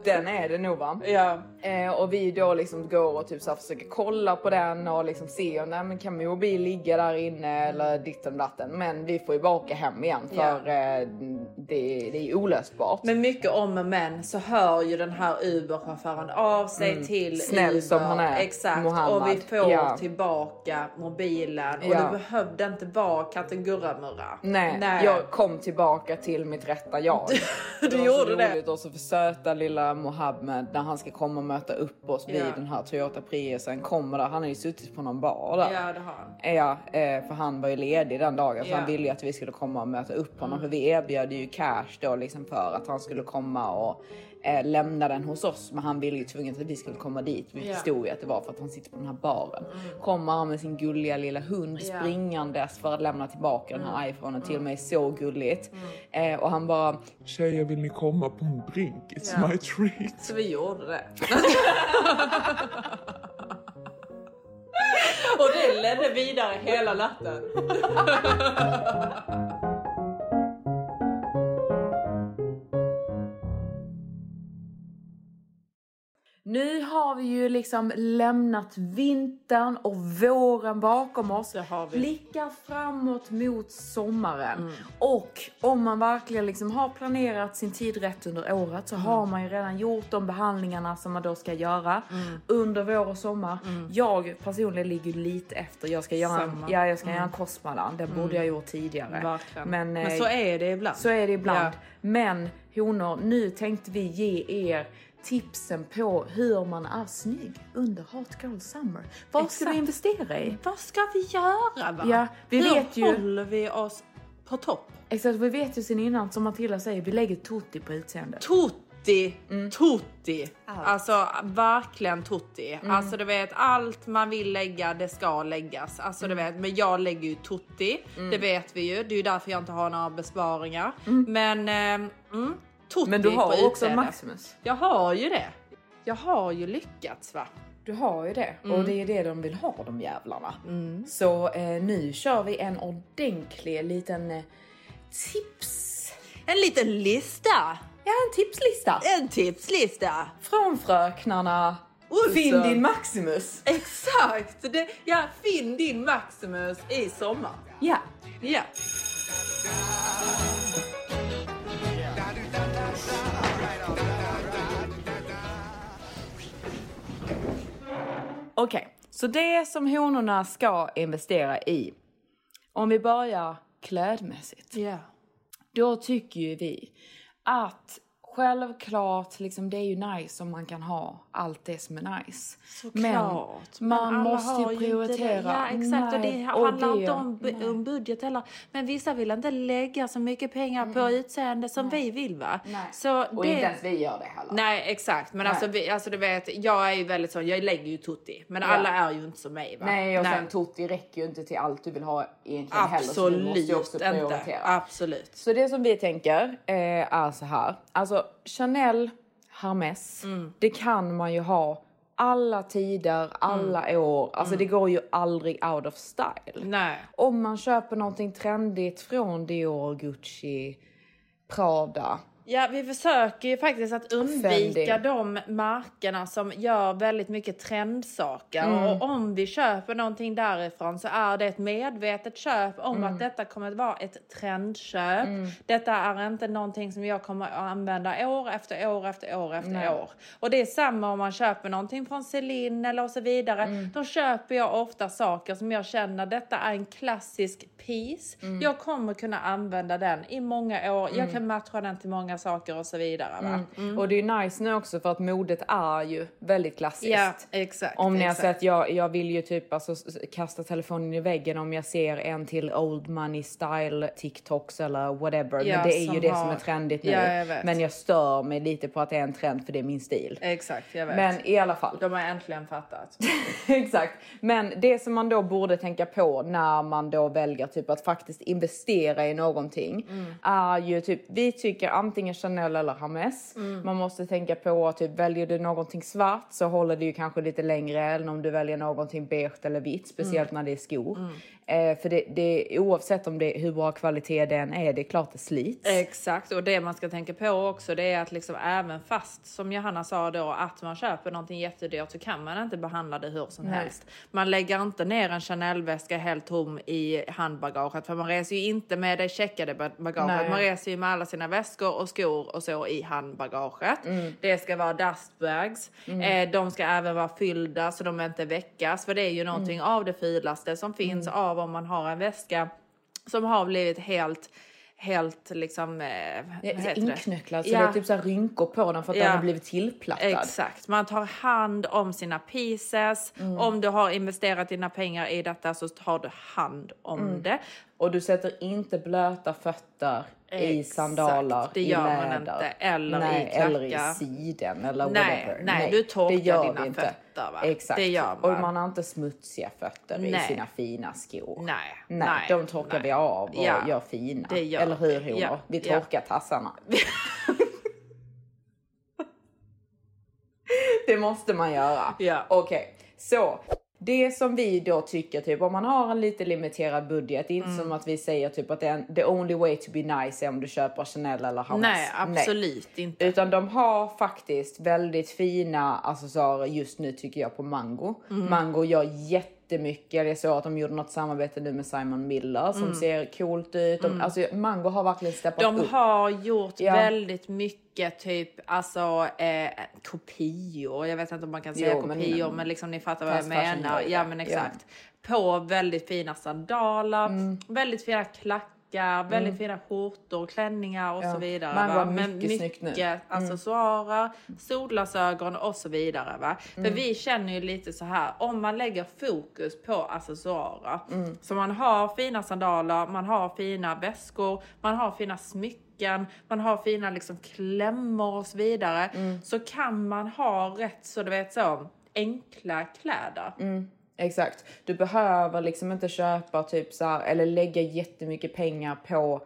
Den är det nog va? Ja. Eh, och vi då liksom går och typ så försöker kolla på den och liksom se om nej, men kan min mobil ligga där inne eller ditten datten. Men vi får ju bara åka hem igen för Ja. eh, det, det är olösbart. Men mycket om och men så hör ju den här Uber-chauffören av sig till Mm. Snäll Uber. som han är, Exakt. Mohammed. Och vi får Ja. tillbaka mobilen. Och Ja. det behövde inte vara katten Gurra-Murra. Nej, jag kom tillbaka till mitt rätta jag. Du så gjorde det. Och så för söta lilla Mohammed när han ska komma och möta upp oss vid Ja. den här Toyota Priusen kommer där. Han har ju suttit på någon bar där. Ja, det har han. Ja, eh, för han var ju ledig den dagen så Ja. han ville ju att vi skulle komma och möta upp honom för vi erbjöd ju cash då liksom för att han skulle komma och eh, lämna den hos oss. Men han ville ju tvunget att vi skulle komma dit. Vi. Mm. förstod ju att det var för att han sitter på den här baren. Kommer han med sin gulliga lilla hund. Mm. springandes för att lämna tillbaka den här iPhonen till mig. Så gulligt. Eh, och han bara Tjejer, vill ni komma på en drink? It's Ja. my treat. Så vi gjorde det. och det ledde vidare hela natten. Nu har vi ju liksom lämnat vintern och våren bakom oss. Blickar framåt mot sommaren. Och om man verkligen liksom har planerat sin tid rätt under året så har man ju redan gjort de behandlingarna som man då ska göra under vår och sommar. Jag personligen ligger lite efter. Jag ska göra, en, ja, jag ska göra en kostmalan. Den borde jag gjort tidigare. Verkligen. Men, Men eh, så är det ibland. så är det ibland. Ja. Men honor, nu tänkte vi ge er tipsen på hur man är snygg under Hot Girl Summer. Vad ska du Exakt. investera i? Vad ska vi göra va? Ja, vi Hur vet ju- håller vi oss på topp? Exakt, vi vet ju sen innan som Matilda säger, vi lägger tutti på utseendet. Tutti, Mm. tutti. Alltså verkligen tutti. Mm. Alltså du vet allt man vill lägga det ska läggas. Alltså Mm. du vet men jag lägger ju tutti. Det vet vi ju. Det är ju därför jag inte har några besparingar. Men ehm, mm, tutti Men du har också utseende. Maximus. Jag har ju det. Jag har ju lyckats va. Du har ju det Mm. och det är det de vill ha de jävlarna. Så eh, nu kör vi en ordentlig liten eh, tips. En liten lista. Ja, en tipslista. En tipslista. Från fröknarna Olsson. Finn din Maximus. Exakt! Det, ja, finn din Maximus i sommar. Ja. Ja. Okej, så det som honorna ska investera i. Om vi börjar klädmässigt. Ja. Då tycker ju vi att självklart, liksom, det är ju nice om man kan ha allt det som är nice. Såklart. Men man måste ju prioritera. Ja exakt och det Nej, och handlar det- inte om, nej. om budget heller. Men vissa vill inte lägga så mycket pengar på utseende som vi vill va? Nej. Så Och det... inte ens vi gör det heller. Nej exakt men alltså, vi, alltså du vet jag är ju väldigt så, jag lägger ju tutti men alla är ju inte som mig va? Nej, och sen Tutti räcker ju inte till allt du vill ha egentligen heller. Så du måste ju också Absolut inte. prioritera. Absolut. Så det som vi tänker eh, är så här. Alltså Chanel, Hermes, Mm. det kan man ju ha alla tider, alla Mm. år. Alltså det går ju aldrig out of style. Nej. Om man köper någonting trendigt från Dior, Gucci, Prada. Ja, vi försöker ju faktiskt att undvika Fendi. de märkena som gör väldigt mycket trendsaker. Mm. Och om vi köper någonting därifrån så är det ett medvetet köp om Mm. att detta kommer att vara ett trendköp. Detta är inte någonting som jag kommer att använda år efter år efter år efter Nej. år. Och det är samma om man köper någonting från Celine eller och så vidare. Mm. Då köper jag ofta saker som jag känner detta är en klassisk piece. Mm. Jag kommer kunna använda den i många år. Jag kan matcha den till många saker och så vidare. Va? Mm. Och det är ju nice nu också för att modet är ju väldigt klassiskt. Ja, exakt. Om ni har exakt. sett, jag, jag vill ju typ alltså, kasta telefonen i väggen om jag ser en till old money style TikToks eller whatever. Ja, Men det är ju det har- som är trendigt nu. Ja, jag vet. Men jag stör mig lite på att det är en trend för det är min stil. Exakt, jag vet. Men i alla fall. De har äntligen fattat. Exakt. Men det som man då borde tänka på när man då väljer typ att faktiskt investera i någonting Mm. är ju typ, vi tycker antingen Chanel eller Hermes. Mm. Man måste tänka på typ väljer du någonting svart så håller det ju kanske lite längre än om du väljer någonting beige eller vitt, speciellt Mm. när det är skor. Eh, för det, det, oavsett om det hur bra kvalitet den är, det är klart det slits. Exakt, och det man ska tänka på också det är att liksom även fast som Johanna sa då att man köper någonting jättedyrt så kan man inte behandla det hur som Nej. helst. Man lägger inte ner en Chanel-väska helt tom i handbagaget för man reser ju inte med det checkade ba- bagaget. Nej. Man reser ju med alla sina väskor och skor och så i handbagaget. Mm. Det ska vara dustbags. Eh, de ska även vara fyllda så de inte väckas för det är ju någonting Mm. av det fulaste som finns av om man har en väska som har blivit helt helt liksom... Eh, det? inknöcklad så Ja. det är typ så rynkor på den för att Ja. den har blivit tillplattad. Exakt, man tar hand om sina pieces. Mm. Om du har investerat dina pengar i detta så tar du hand om Mm. det. Och du sätter inte blöta fötter i sandaler det i gör man läder. inte. Eller i nej, eller i klackar. siden eller Nej, whatever. nej, du torkar det gör dina inte. fötter, va? Exakt. Det gör man. Och man har inte smutsiga fötter i Nej. sina fina skor. Nej, Nej, nej, de torkar nej. vi av och Ja, gör fina. det gör eller hur honor? Ja, Vi ja. torkar tassarna. det måste man göra. Ja. Okej, så det som vi då tycker, typ om man har en lite limiterad budget, det är inte Mm. som att vi säger typ att det är the only way to be nice är om du köper Chanel eller Hermes. Nej, absolut inte. Utan de har faktiskt väldigt fina accessoarer just nu tycker jag på Mango. Mm. Mango gör jättemycket. Jag såg att de gjorde något samarbete nu med Simon Miller som ser coolt ut. De, Alltså Mango har verkligen steppat Mm. De upp. har gjort Ja. väldigt mycket typ alltså eh, kopior. Jag vet inte om man kan säga Jo, men- kopior men, liksom ni fattar vad jag menar. Ja men Ja. exakt. På väldigt fina sandaler, Mm. väldigt fina klackar, väldigt fina skjortor, klänningar och Ja. så vidare. Man va? var Men mycket snyggt nu. Mm. accessoarer, solglasögon och så vidare. Va? Mm. För vi känner ju lite så här om man lägger fokus på accessoarer. Mm. Så man har fina sandaler, man har fina väskor, man har fina smycken, man har fina liksom klämmor och så vidare. Mm. Så kan man ha rätt så du vet så enkla kläder. Mm. Exakt. Du behöver liksom inte köpa typ så här, eller lägga jättemycket pengar på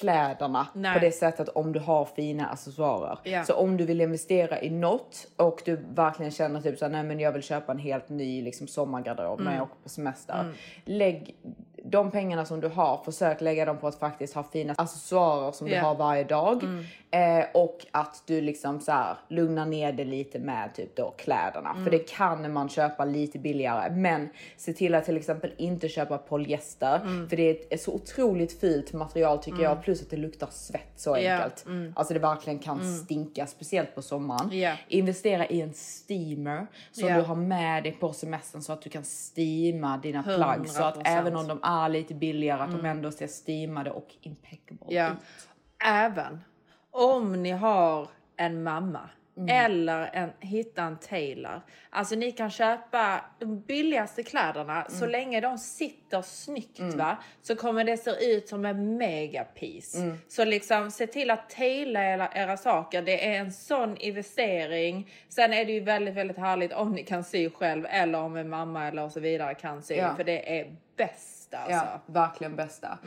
kläderna Nej. på det sättet om du har fina accessoarer. Ja. Så om du vill investera i något och du verkligen känner typ så här, nej men jag vill köpa en helt ny liksom sommargarderob Mm. när jag åker på semester. Lägg de pengarna som du har, försök lägga dem på att faktiskt ha fina accessoarer som du Ja. har varje dag. Mm. Eh, och att du liksom så här lugnar ner det lite med typ då kläderna. Mm. För det kan man köpa lite billigare. Men se till att till exempel inte köpa polyester. Mm. För det är ett, så otroligt fult material tycker jag. Plus att det luktar svett så enkelt. Alltså det verkligen kan stinka, speciellt på sommaren. Ja. Investera i en steamer som du har med dig på semestern så att du kan steama dina plagg. Så att 100%. även om de är lite billigare att de ändå ser steamade och impeccable Ja. ut. Även om ni har en mamma Mm. eller en, hitta en tailor. Alltså ni kan köpa de billigaste kläderna så Mm. länge de sitter snyggt va så kommer det se ut som en megapiece. Mm. Så liksom se till att taila era, era saker. Det är en sån investering. Sen är det ju väldigt, väldigt härligt om ni kan sy själv eller om en mamma eller så vidare kan sy Ja. för det är bäst alltså. Ja, verkligen bästa.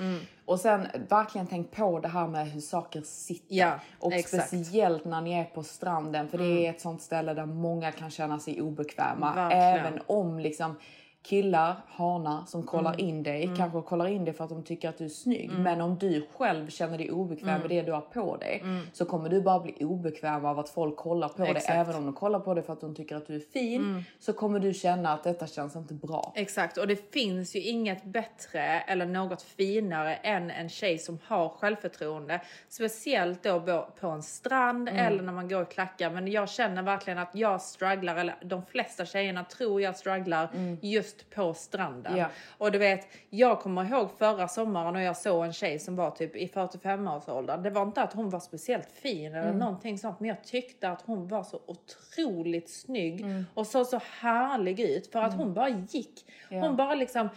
Och sen verkligen tänk på det här med hur saker sitter. Ja, och exakt. Mm. speciellt när ni är på stranden för det är ett sånt ställe där många kan känna sig obekväma. Verkligen. Även om liksom killar, hanar som kollar Mm. in dig kanske kollar in dig för att de tycker att du är snygg. Men om du själv känner dig obekväm Mm. med det du har på dig så kommer du bara bli obekväm av att folk kollar på dig. Exakt. Mm. Även om de kollar på dig för att de tycker att du är fin så kommer du känna att detta känns inte bra. Exakt, och det finns ju inget bättre eller något finare än en tjej som har självförtroende. Speciellt då på en strand Mm. eller när man går i klackar. Men jag känner verkligen att jag strugglar, eller de flesta tjejerna tror jag strugglar just på stranden. Mm. Ja. Och du vet, jag kommer ihåg förra sommaren när jag såg en tjej som var typ i 45-årsåldern. Det var inte att hon var speciellt fin Mm. eller någonting sånt, men jag tyckte att hon var så otroligt snygg Mm. och såg så härlig ut för att hon bara gick. Hon bara liksom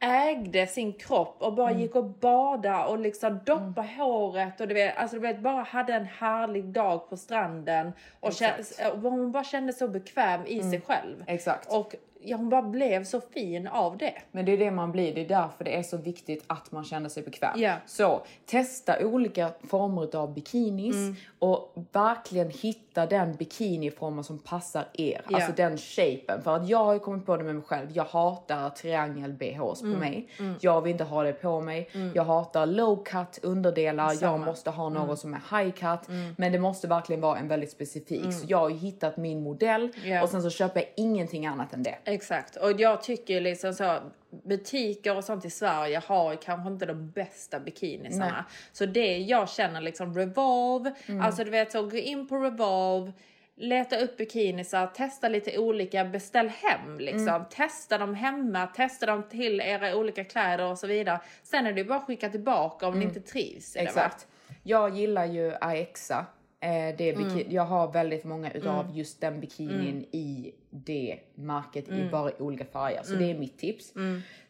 ägde sin kropp och bara Mm. gick och bada och liksom doppa håret och du vet, alltså du vet, bara hade en härlig dag på stranden och kände, och hon bara kände så bekväm i sig själv. Exakt. Och ja, hon bara blev så fin av det. Men det är det man blir. Det är därför det är så viktigt att man känner sig bekväm. Ja. Så testa olika former av bikinis Mm. och verkligen hitta den bikiniformen som passar er. Ja. Alltså den shapen. För att jag har ju kommit på det med mig själv. Jag hatar triangel BHs Mm. på mig. Jag vill inte ha det på mig. Jag hatar low cut underdelar. Samma. Mm. Jag måste ha något som är high cut. Men det måste verkligen vara en väldigt specifik. Så jag har ju hittat min modell Ja. och sen så köper jag ingenting annat än det. Exakt, och jag tycker liksom så butiker och sånt i Sverige har kanske inte de bästa bikinisarna. Nej. Så det jag känner liksom Revolve, alltså du vet så gå in på Revolve, leta upp bikinisar, testa lite olika, beställ hem liksom. Testa dem hemma, testa dem till era olika kläder och så vidare. Sen är det bara att skicka tillbaka om ni inte trivs i det. Exakt. Jag gillar ju Aixa. Eh, det är Mm. Jag har väldigt många utav just den bikinin i det märket Mm. i bara olika färger. Så det är mitt tips.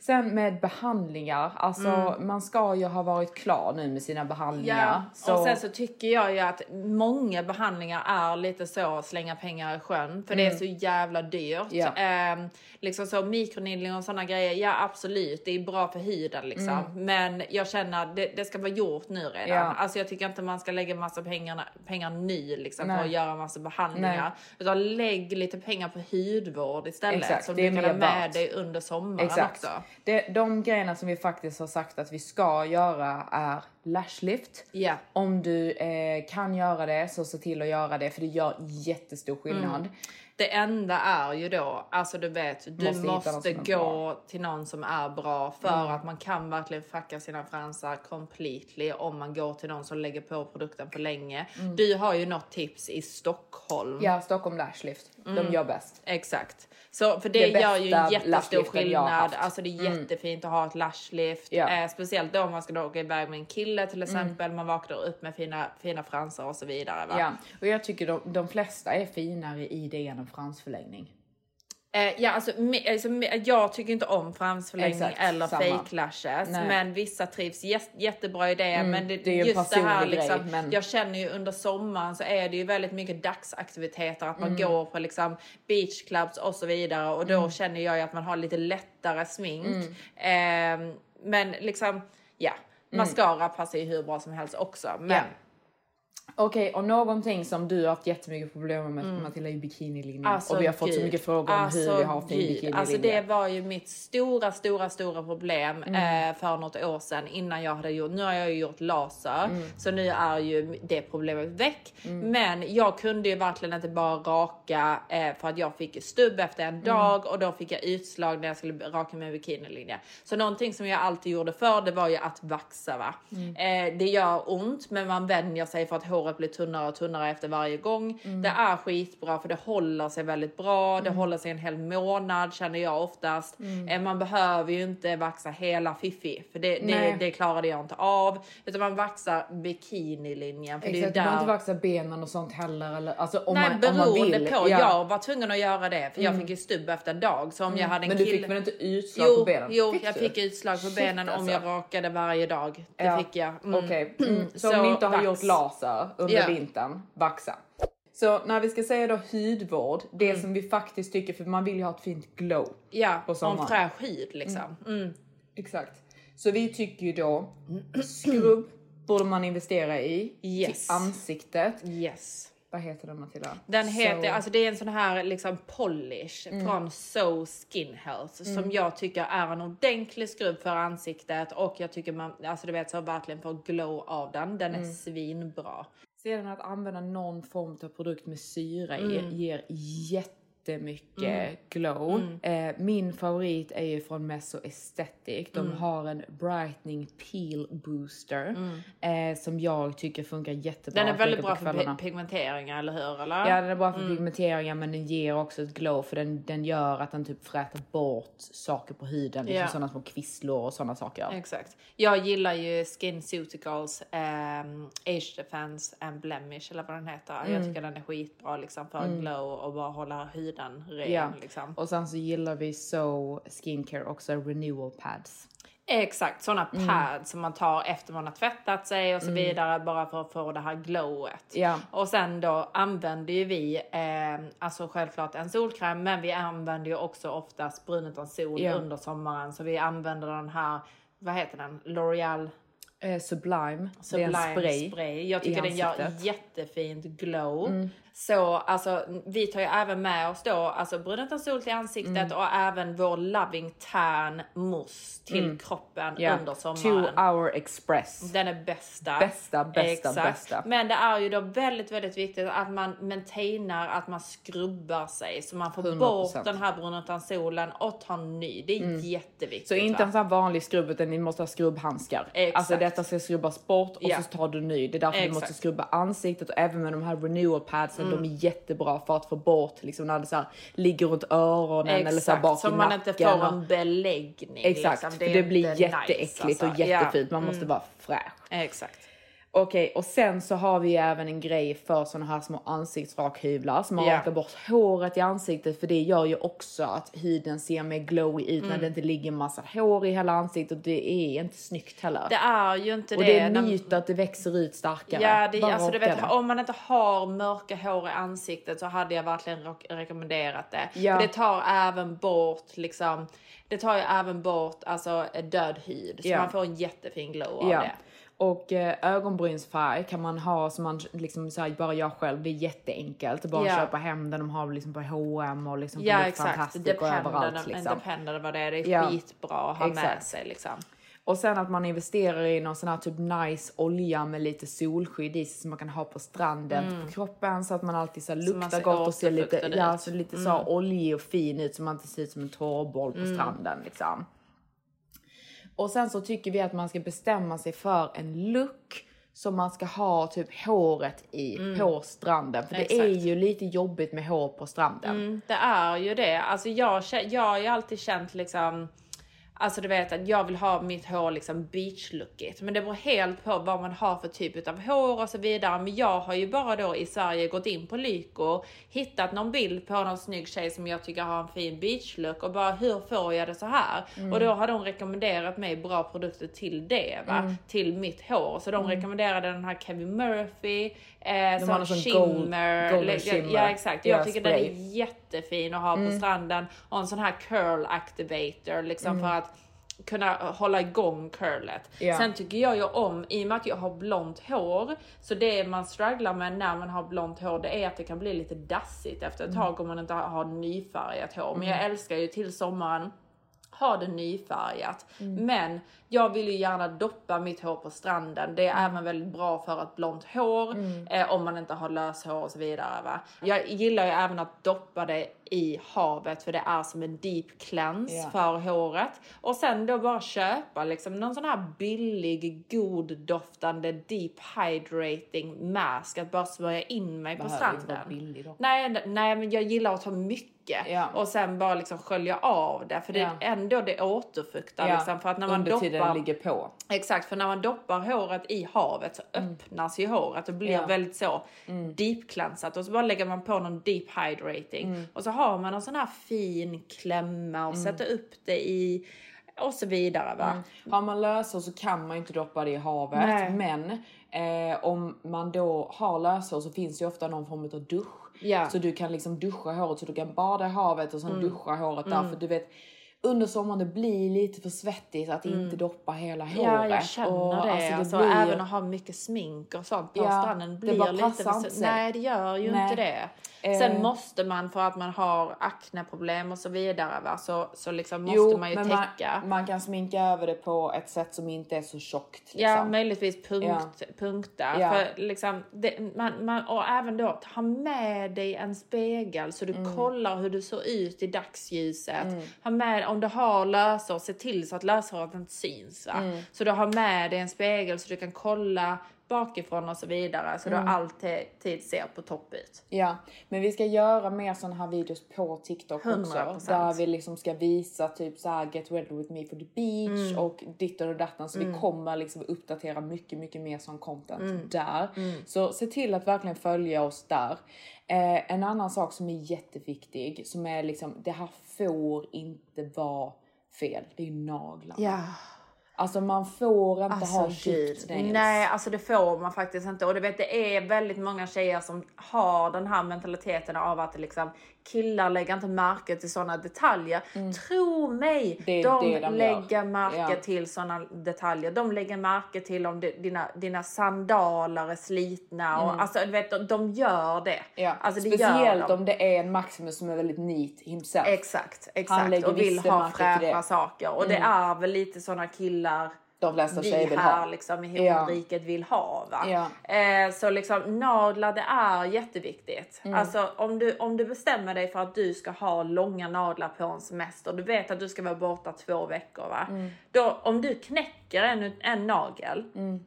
Sen med behandlingar. Alltså Mm. man ska ju ha varit klar nu med sina behandlingar. Ja, Så, och sen så tycker jag ju att många behandlingar är lite så att slänga pengar i sjön för det är så jävla dyrt. Ja. Ehm, liksom så mikroneedling och sådana grejer, ja absolut det är bra för huden liksom. Men jag känner att det, det ska vara gjort nu redan. Ja. Alltså jag tycker inte man ska lägga massa pengar, pengar nu liksom på Nej. att göra massa behandlingar. Nej. Utan lägg lite pengar på hudvård istället Exakt, som du är kan ha med dig under sommaren Exakt. också. Det, de grejerna som vi faktiskt har sagt att vi ska göra är lashlift. Ja. Om du eh, kan göra det så se till att göra det för det gör jättestor skillnad. Det enda är ju då, alltså du vet, du Måste måste, gå. Mm. till någon som är bra för att man kan verkligen fucka sina fransar completely om man går till någon som lägger på produkten för länge. Du har ju något tips i Stockholm. Mm. Ja, Stockholm Lashlift. De gör bäst. Exakt. Så för det, Det gör ju jättestor skillnad. Mm. Alltså det är jättefint att ha ett lashlift. Ja. Eh, speciellt då om man ska då åka iväg med en kille till Mm. exempel. Man vaknar upp med fina, fina fransar och så vidare. Va? Ja, och jag tycker de, de flesta är finare i det än en fransförlängning. Eh, ja, alltså, me, alltså, me, jag tycker inte om fransförlängning Exakt, eller samma. fake lashes. Nej. Men vissa trivs jätte, jättebra i det. men det, det just det här personlig liksom, grej, men- Jag känner ju under sommaren så är det ju väldigt mycket dagsaktiviteter. Att man Mm. går på liksom beachclubs och så vidare. Och då Mm. känner jag ju att man har lite lättare smink. Eh, men liksom, ja. Mascara passar ju hur bra som helst också. Men Mm. Okej, och någonting som du har haft jättemycket problem med Matilda är ju bikinilinjen. Alltså, och vi har fått så gud. mycket frågor om Alltså, hur vi har fin gud. bikinilinje. Alltså det var ju mitt stora, stora, stora problem Mm. eh, för något år sedan innan jag hade gjort, nu har jag ju gjort laser Mm. så nu är ju det problemet väck. Men jag kunde ju verkligen inte bara raka eh, för att jag fick stubb efter Mm. en dag och då fick jag utslag när jag skulle raka med bikinilinje. Så någonting som jag alltid gjorde för det var ju att vaxa va. Mm. Eh, det gör ont men man vänjer sig för att håret blir tunnare och tunnare efter varje gång. Mm. Det är skitbra för det håller sig väldigt bra. Det håller sig en hel månad känner jag oftast. Mm. Eh, Man behöver ju inte vaxa hela fiffi för det, det, det klarade jag inte av. Utan man vaxar bikinilinjen. För Exakt, det är där... inte vaxa benen och sånt heller. Eller, alltså, om Nej, man, om man beroende vill. på. Ja. Jag var tvungen att göra det för jag fick ju stubb efter en dag. Så om jag hade en Men du kille... fick väl inte utslag Jo, på benen? jo Fick jag du? fick utslag på Shit, benen om alltså. jag rakade varje dag. Det Ja. fick jag. Mm. Okej, mm. så, Så om ni inte har vax. gjort laser under Ja. vintern, vaxa. Så när vi ska säga då hudvård, det Mm. som vi faktiskt tycker, för man vill ju ha ett fint glow. Ja, på sommaren. en fräsch hud liksom. Mm. Exakt. Så vi tycker ju då skrubb borde man investera i Yes. till ansiktet. Yes. Vad heter den Matilda? Den So- heter, alltså det är en sån här liksom polish Mm. från So Skin Health som jag tycker är en ordentlig skrubb för ansiktet och jag tycker man, alltså du vet så verkligen får glow av den. Den är Mm. svinbra. Sedan att använda någon form av produkt med syra Mm. ger jättemycket glow. Eh, min favorit är ju från Meso Aesthetic. De Mm. har en brightening peel booster eh, som jag tycker funkar jättebra. Den är väldigt bra för pigmenteringar, eller hur? Eller? Ja den är bra för Mm. pigmenteringen men den ger också ett glow för den, den gör att den typ fräter bort saker på huden. Liksom sådana små kvisslor och sådana saker. Exakt. Jag gillar ju SkinCeuticals um, Age Defense and Blemish eller vad den heter. Mm. Jag tycker den är skitbra liksom för glow och bara hålla huden ren. Ja. Liksom. Och sen så gillar vi So Skincare också renewal pads. Exakt, sådana Mm. pads som man tar efter man har tvättat sig och så vidare bara för att få det här glowet. Ja. Och sen då använder ju vi, eh, alltså självklart en solkräm, men vi använder ju också oftast brun utan sol Ja. under sommaren. Så vi använder den här, vad heter den? L'Oreal Eh, Sublime. Sublime det är en spray. spray. Jag tycker den gör jättefint glow. Mm. Så alltså, vi tar ju även med oss då alltså brun utan sol till ansiktet Mm. och även vår loving tan mousse till kroppen Mm. Ja. under Two sommaren. hour express. Den är bästa. Bästa, bästa, Exakt. bästa. Men det är ju då väldigt, väldigt viktigt att man maintainar, att man skrubbar sig så man får 100%. bort den här brun utan solen och tar ny. Det är jätteviktigt. Mm. Så inte en sån här vanlig skrubb utan ni måste ha skrubbhandskar. Exakt. Alltså detta ska skrubbas bort och Ja. så tar du ny. Det är därför du Exakt. måste skrubba ansiktet och även med de här renewal padsen. De är jättebra för att få bort liksom när det så här, ligger runt öronen eller så här bak så i man nacken. inte får och- en beläggning. Exakt, liksom. för det blir jätteäckligt nice, och alltså. jättefint. Ja. Man måste vara fräsch. Exakt. Okej, och sen så har vi även en grej för såna här små ansiktsrakhyvlar som man Ja. rakar bort håret i ansiktet för det gör ju också att huden ser mer glowy ut Mm. när det inte ligger massa hår i hela ansiktet och det är inte snyggt heller. Det är ju inte och det. det är när- myt att det växer ut starkare. Ja, det, Bara alltså du vet, om man inte har mörka hår i ansiktet så hade jag verkligen re- rekommenderat det. Ja. För det tar även bort liksom, det tar ju även bort alltså död hud så Ja. man får en jättefin glow av Ja. det. Och eh, ögonbrynsfärg kan man ha som man liksom så här, bara jag själv. Det är jätteenkelt. Bara Ja. köpa hem den. De har liksom på H&M och liksom på Ja Look exakt, Fantastic och överallt liksom. dependent vad det är. Det är Ja. skitbra att ha med Exakt. sig liksom. Och sen att man investerar i någon sån här typ nice olja med lite solskydd i sig som man kan ha på stranden på kroppen så att man alltid så Mm. luktar gott och ser lite, ja, så lite så oljig och fin ut så man inte ser ut som en torrboll Mm. på stranden liksom. Och sen så tycker vi att man ska bestämma sig för en look som man ska ha typ håret i på stranden. För det är Mm. Exakt. ju lite jobbigt med hår på stranden. Mm, det är ju det. Alltså jag, jag har ju alltid känt liksom Alltså du vet att jag vill ha mitt hår liksom beachlookigt. Men det beror helt på vad man har för typ av hår och så vidare. Men jag har ju bara då i Sverige gått in på Lyko, hittat någon bild på någon snygg tjej som jag tycker har en fin beachlook och bara hur får jag det så här? Och då har de rekommenderat mig bra produkter till det va? Till mitt hår. Så de rekommenderade den här Kevin Murphy, eh, som shimmer. gold- golden shimmer. Ja exakt, Ja, jag tycker den är spray. jättefin att ha på stranden och en sån här curl activator liksom för att kunna hålla igång curlet. Ja. Sen tycker jag ju om, i och med att jag har blont hår, så det man strugglar med när man har blont hår det är att det kan bli lite dassigt efter ett tag om man inte har nyfärgat hår. Men jag älskar ju till sommaren ha det nyfärgat. Men jag vill ju gärna doppa mitt hår på stranden. Det är även väldigt bra för ett blont hår eh, om man inte har löshår och så vidare. Va? Jag gillar ju även att doppa det i havet för det är som en deep cleanse Ja. för håret. Och sen då bara köpa liksom någon sån här billig, god doftande deep hydrating mask att bara smörja in mig på Behöver inte stranden. billig dock. Nej, nej, men jag gillar att ta mycket Ja. och sen bara liksom skölja av det för det är ändå det återfuktar liksom för att när man tiden doppar ligger på. Exakt, för när man doppar håret i havet så öppnas ju håret och blir Mm. Ja. väldigt så deep cleansat och så bara lägger man på någon deep hydrating Mm. och så har man en sån här fin klämma och sätter upp det i och så vidare va. Har man lösår så kan man ju inte doppa det i havet. Nej. Men eh, om man då har lösår så finns det ju ofta någon form av dusch. Ja. Så du kan liksom duscha håret så du kan bada i havet och sen duscha håret där. För du vet, under sommaren det blir lite för svettigt att inte doppa hela håret. Mm. Ja, jag känner Och, det. alltså, Alltså, blir- Även att ha mycket smink och sånt på Ja, stranden det blir bara lite... för- inte. Nej, det gör ju Nej. inte det. Eh. Sen måste man, för att man har akneproblem och så vidare, va? Så, så liksom måste Jo, man ju men täcka. Man, man kan sminka över det på ett sätt som inte är så tjockt. Liksom. Ja, möjligtvis punkt, Ja. punkta. Ja. För liksom, det, man, man, och även då, ha med dig en spegel så du Mm. kollar hur du ser ut i dagsljuset. Ha med, om du har lösår, se till så att lösåret inte syns. Va? Mm. Så du har med dig en spegel så du kan kolla bakifrån och så vidare. Så Mm. du alltid ser på topp ut. Ja, men vi ska göra mer sådana här videos på TikTok också. 100%. Där vi liksom ska visa typ så här get ready with me for the beach Mm. och ditten och datten. Så vi kommer liksom uppdatera mycket, mycket mer sån content Mm. där. Så se till att verkligen följa oss där. Eh, en annan sak som är jätteviktig som är liksom, det här får inte vara fel. Det är naglarna. Ja. Alltså man får inte ha Alltså gud. chipped nails. Nej, alltså det får man faktiskt inte. Och du vet, det är väldigt många tjejer som har den här mentaliteten av att liksom, killar lägger inte märke till sådana detaljer. Tro mig, Mm. Det de, det de lägger gör. märke Ja. till sådana detaljer. De lägger märke till om det, dina, dina sandaler är slitna. Och, alltså, du vet, de, de gör det. Mm. Ja. Alltså, det Speciellt de. om det är en Maximus som är väldigt neat himself. Exakt, Han exakt. lägger Och vill ha. Mm. fräscha saker. Och det är väl lite sådana killar De flesta vi tjejer vill här ha. liksom i Ja. himmelriket vill ha. Va? Ja. Eh, så liksom naglar det är jätteviktigt. Mm. Alltså om du, om du bestämmer dig för att du ska ha långa naglar på en semester. Du vet att du ska vara borta två veckor. Va? Mm. Då, om du knäcker en, en nagel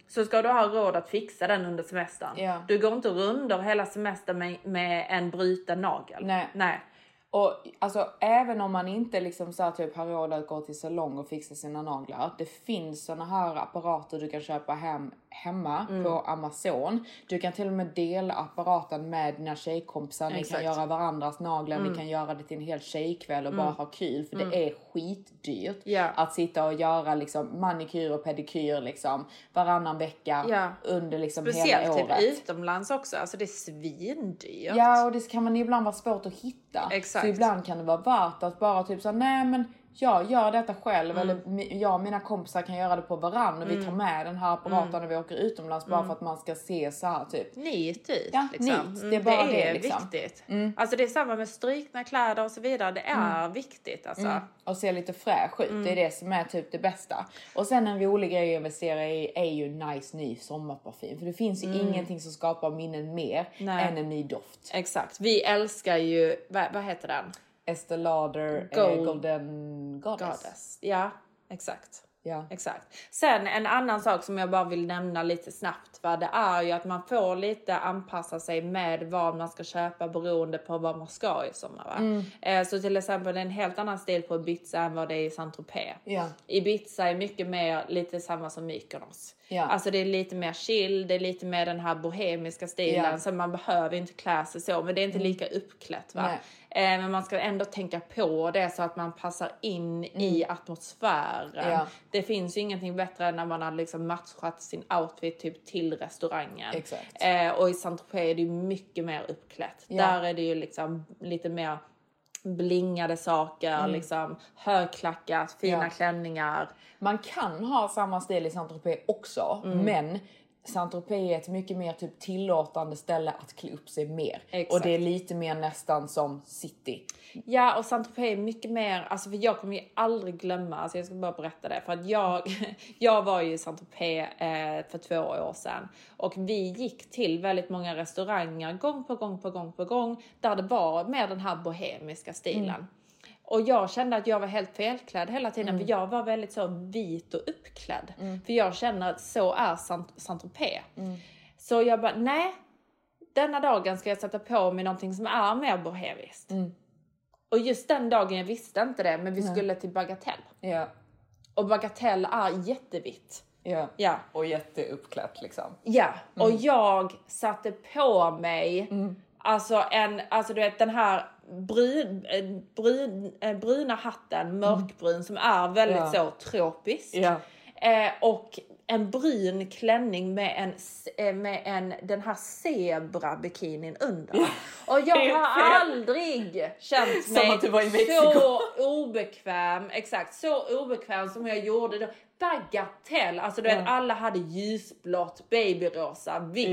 så ska du ha råd att fixa den under semestern. Ja. Du går inte runder hela semestern med, med en bruten nagel. Nej. Nej. Och alltså även om man inte liksom så här, typ har råd att gå till salong och fixa sina naglar. Det finns såna här apparater du kan köpa hem hemma Mm. på Amazon. Du kan till och med dela apparaten med dina tjejkompisar. Ni kan göra varandras naglar. Mm. Ni kan göra det till en hel tjejkväll och bara ha kul. För det är skitdyrt Ja. att sitta och göra liksom manikyr och pedikyr liksom varannan vecka Ja. under liksom hela Speciellt typ året. utomlands också. Alltså det är svindyrt. Ja, och det kan man ibland vara svårt att hitta. Exakt. Så ibland kan det vara värt att bara typ säga nej men jag gör detta själv Mm. eller jag och mina kompisar kan göra det på varann och vi tar med den här apparaten Mm. när vi åker utomlands bara för att man ska se så här typ. Neat ut. Ja, liksom. neat. Det är bara det. är det, liksom. viktigt. Alltså det är samma med strykna kläder och så vidare. Det är viktigt alltså. Mm. Och se lite fräsch ut. Mm. Det är det som är typ det bästa. Och sen en rolig grej att investera i är ju nice ny sommarparfym. För det finns ju ingenting som skapar minnen mer Mm. Nej. än en ny doft. Exakt. Vi älskar ju, vad, vad heter den? Estée Lauder Gold- eh, Golden Goddess. Goddess. Ja, exakt. Ja. Exakt. Sen en annan sak som jag bara vill nämna lite snabbt. Va? Det är ju att man får lite anpassa sig med vad man ska köpa beroende på vad man ska i sommar. Va? Mm. Eh, så till exempel det är en helt annan stil på Ibiza än vad det är i Saint-Tropez. Ja. Ibiza är mycket mer lite samma som Mykonos. Ja. Alltså det är lite mer chill, det är lite mer den här bohemiska stilen. Ja. Mm. Så man behöver inte klä sig så, men det är inte lika uppklätt. Va? Eh, men man ska ändå tänka på det så att man passar in i atmosfären. Mm. Ja. Det finns ju ingenting bättre än när man har liksom matchat sin outfit typ till restaurangen. Exakt. Eh, och i Saint-Tropez är det ju mycket mer uppklätt. Där är det ju liksom lite mer blingade saker, liksom högklackat, fina Mm. Ja. klänningar. Man kan ha samma stil i Saint-Tropez också, Mm. men Saint-Tropez är ett mycket mer typ tillåtande ställe att klä upp sig mer. Exakt. Och det är lite mer nästan som city. Ja, och Saint-Tropez är mycket mer, alltså för jag kommer ju aldrig glömma, alltså jag ska bara berätta det, för att jag, jag var ju i Saint-Tropez eh, för två år sedan och vi gick till väldigt många restauranger gång på gång på gång på gång där det var med den här bohemiska stilen. Och jag kände att jag var helt felklädd hela tiden för jag var väldigt så vit och uppklädd. För jag känner att så är Saint- Saint-Tropez. Så jag bara, nej, denna dagen ska jag sätta på mig någonting som är mer bohemiskt. Och just den dagen, jag visste inte det, men vi skulle till Bagatell. Ja. Och Bagatell är jättevitt. Ja. Ja. Och jätteuppklätt liksom. Ja, och Mm. jag satte på mig alltså en, alltså du vet den här brun, eh, brun, eh, bruna hatten, mörkbrun som är väldigt Mm. Ja. så tropisk. Ja. Eh, och en brun klänning med en, eh, med en den här zebra-bikinin under. Och jag har aldrig känt mig så obekväm, exakt, så obekväm som jag gjorde då. Bagatell, alltså du vet alla hade ljusblått, babyrosa, vitt.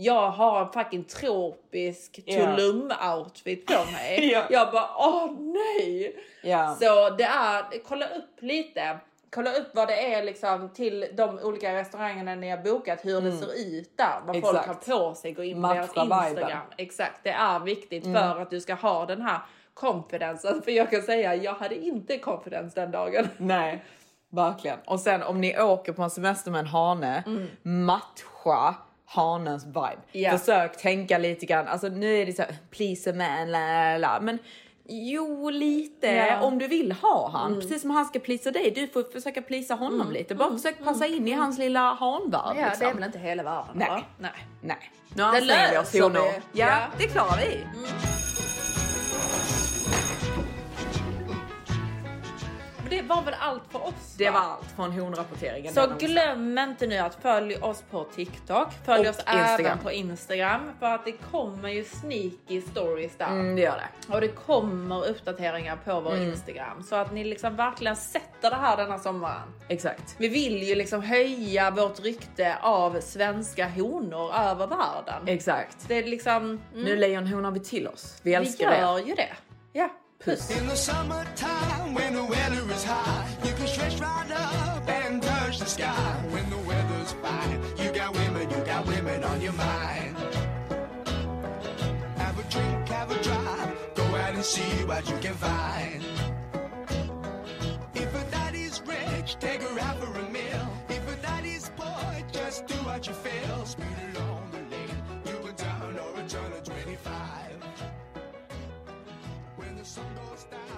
Ja. Jag har en fucking tropisk. Tulum-outfit på mig. Ja. Jag bara, åh nej! Ja. Så det är, kolla upp lite. Kolla upp vad det är liksom till de olika restaurangerna ni har bokat, hur det ser ut där. Vad folk Mm. Exakt. har på sig, gå in på deras viben. Mm. Instagram. Exakt, det är viktigt för att du ska ha den här confidensen. För jag kan säga, jag hade inte confidence den dagen. Nej, verkligen. Och sen om ni åker på en semester med en hane, matcha hanens vibe. Ja. Försök tänka lite grann, alltså nu är det så här, please a man, la, la, la. men jo lite Ja. om du vill ha han. Precis som han ska plisa dig, du får försöka plisa honom lite. Bara försök passa in i hans lilla hanvärld. Ja, liksom. det är väl inte hela världen? Nej. va? Nej. Nej, nu anstränger vi oss honor. Ja, Ja. det klarar vi. Var väl allt för oss? Det va? var allt från honrapporteringen. Så glöm inte nu att följa oss på TikTok. Följ Och oss Instagram. även på Instagram. För att det kommer ju sneaky stories där. Mm, det gör det. Och det kommer uppdateringar på vår Instagram. Så att ni liksom verkligen sätter det här denna sommaren. Exakt. Vi vill ju liksom höja vårt rykte av svenska honor över världen. Exakt. Det är liksom... Mm, Nu lejonhonar vi till oss. Vi vi älskar det. gör ju det. Ja, puss. In the summertime, when the weather is high, you can stretch right up and touch the sky. When the weather's fine, you got women, you got women on your mind. Have a drink, have a drive, go out and see what you can find. If a daddy's rich, take her out for a meal. If a daddy's poor, just do what you feel. Sun goes down,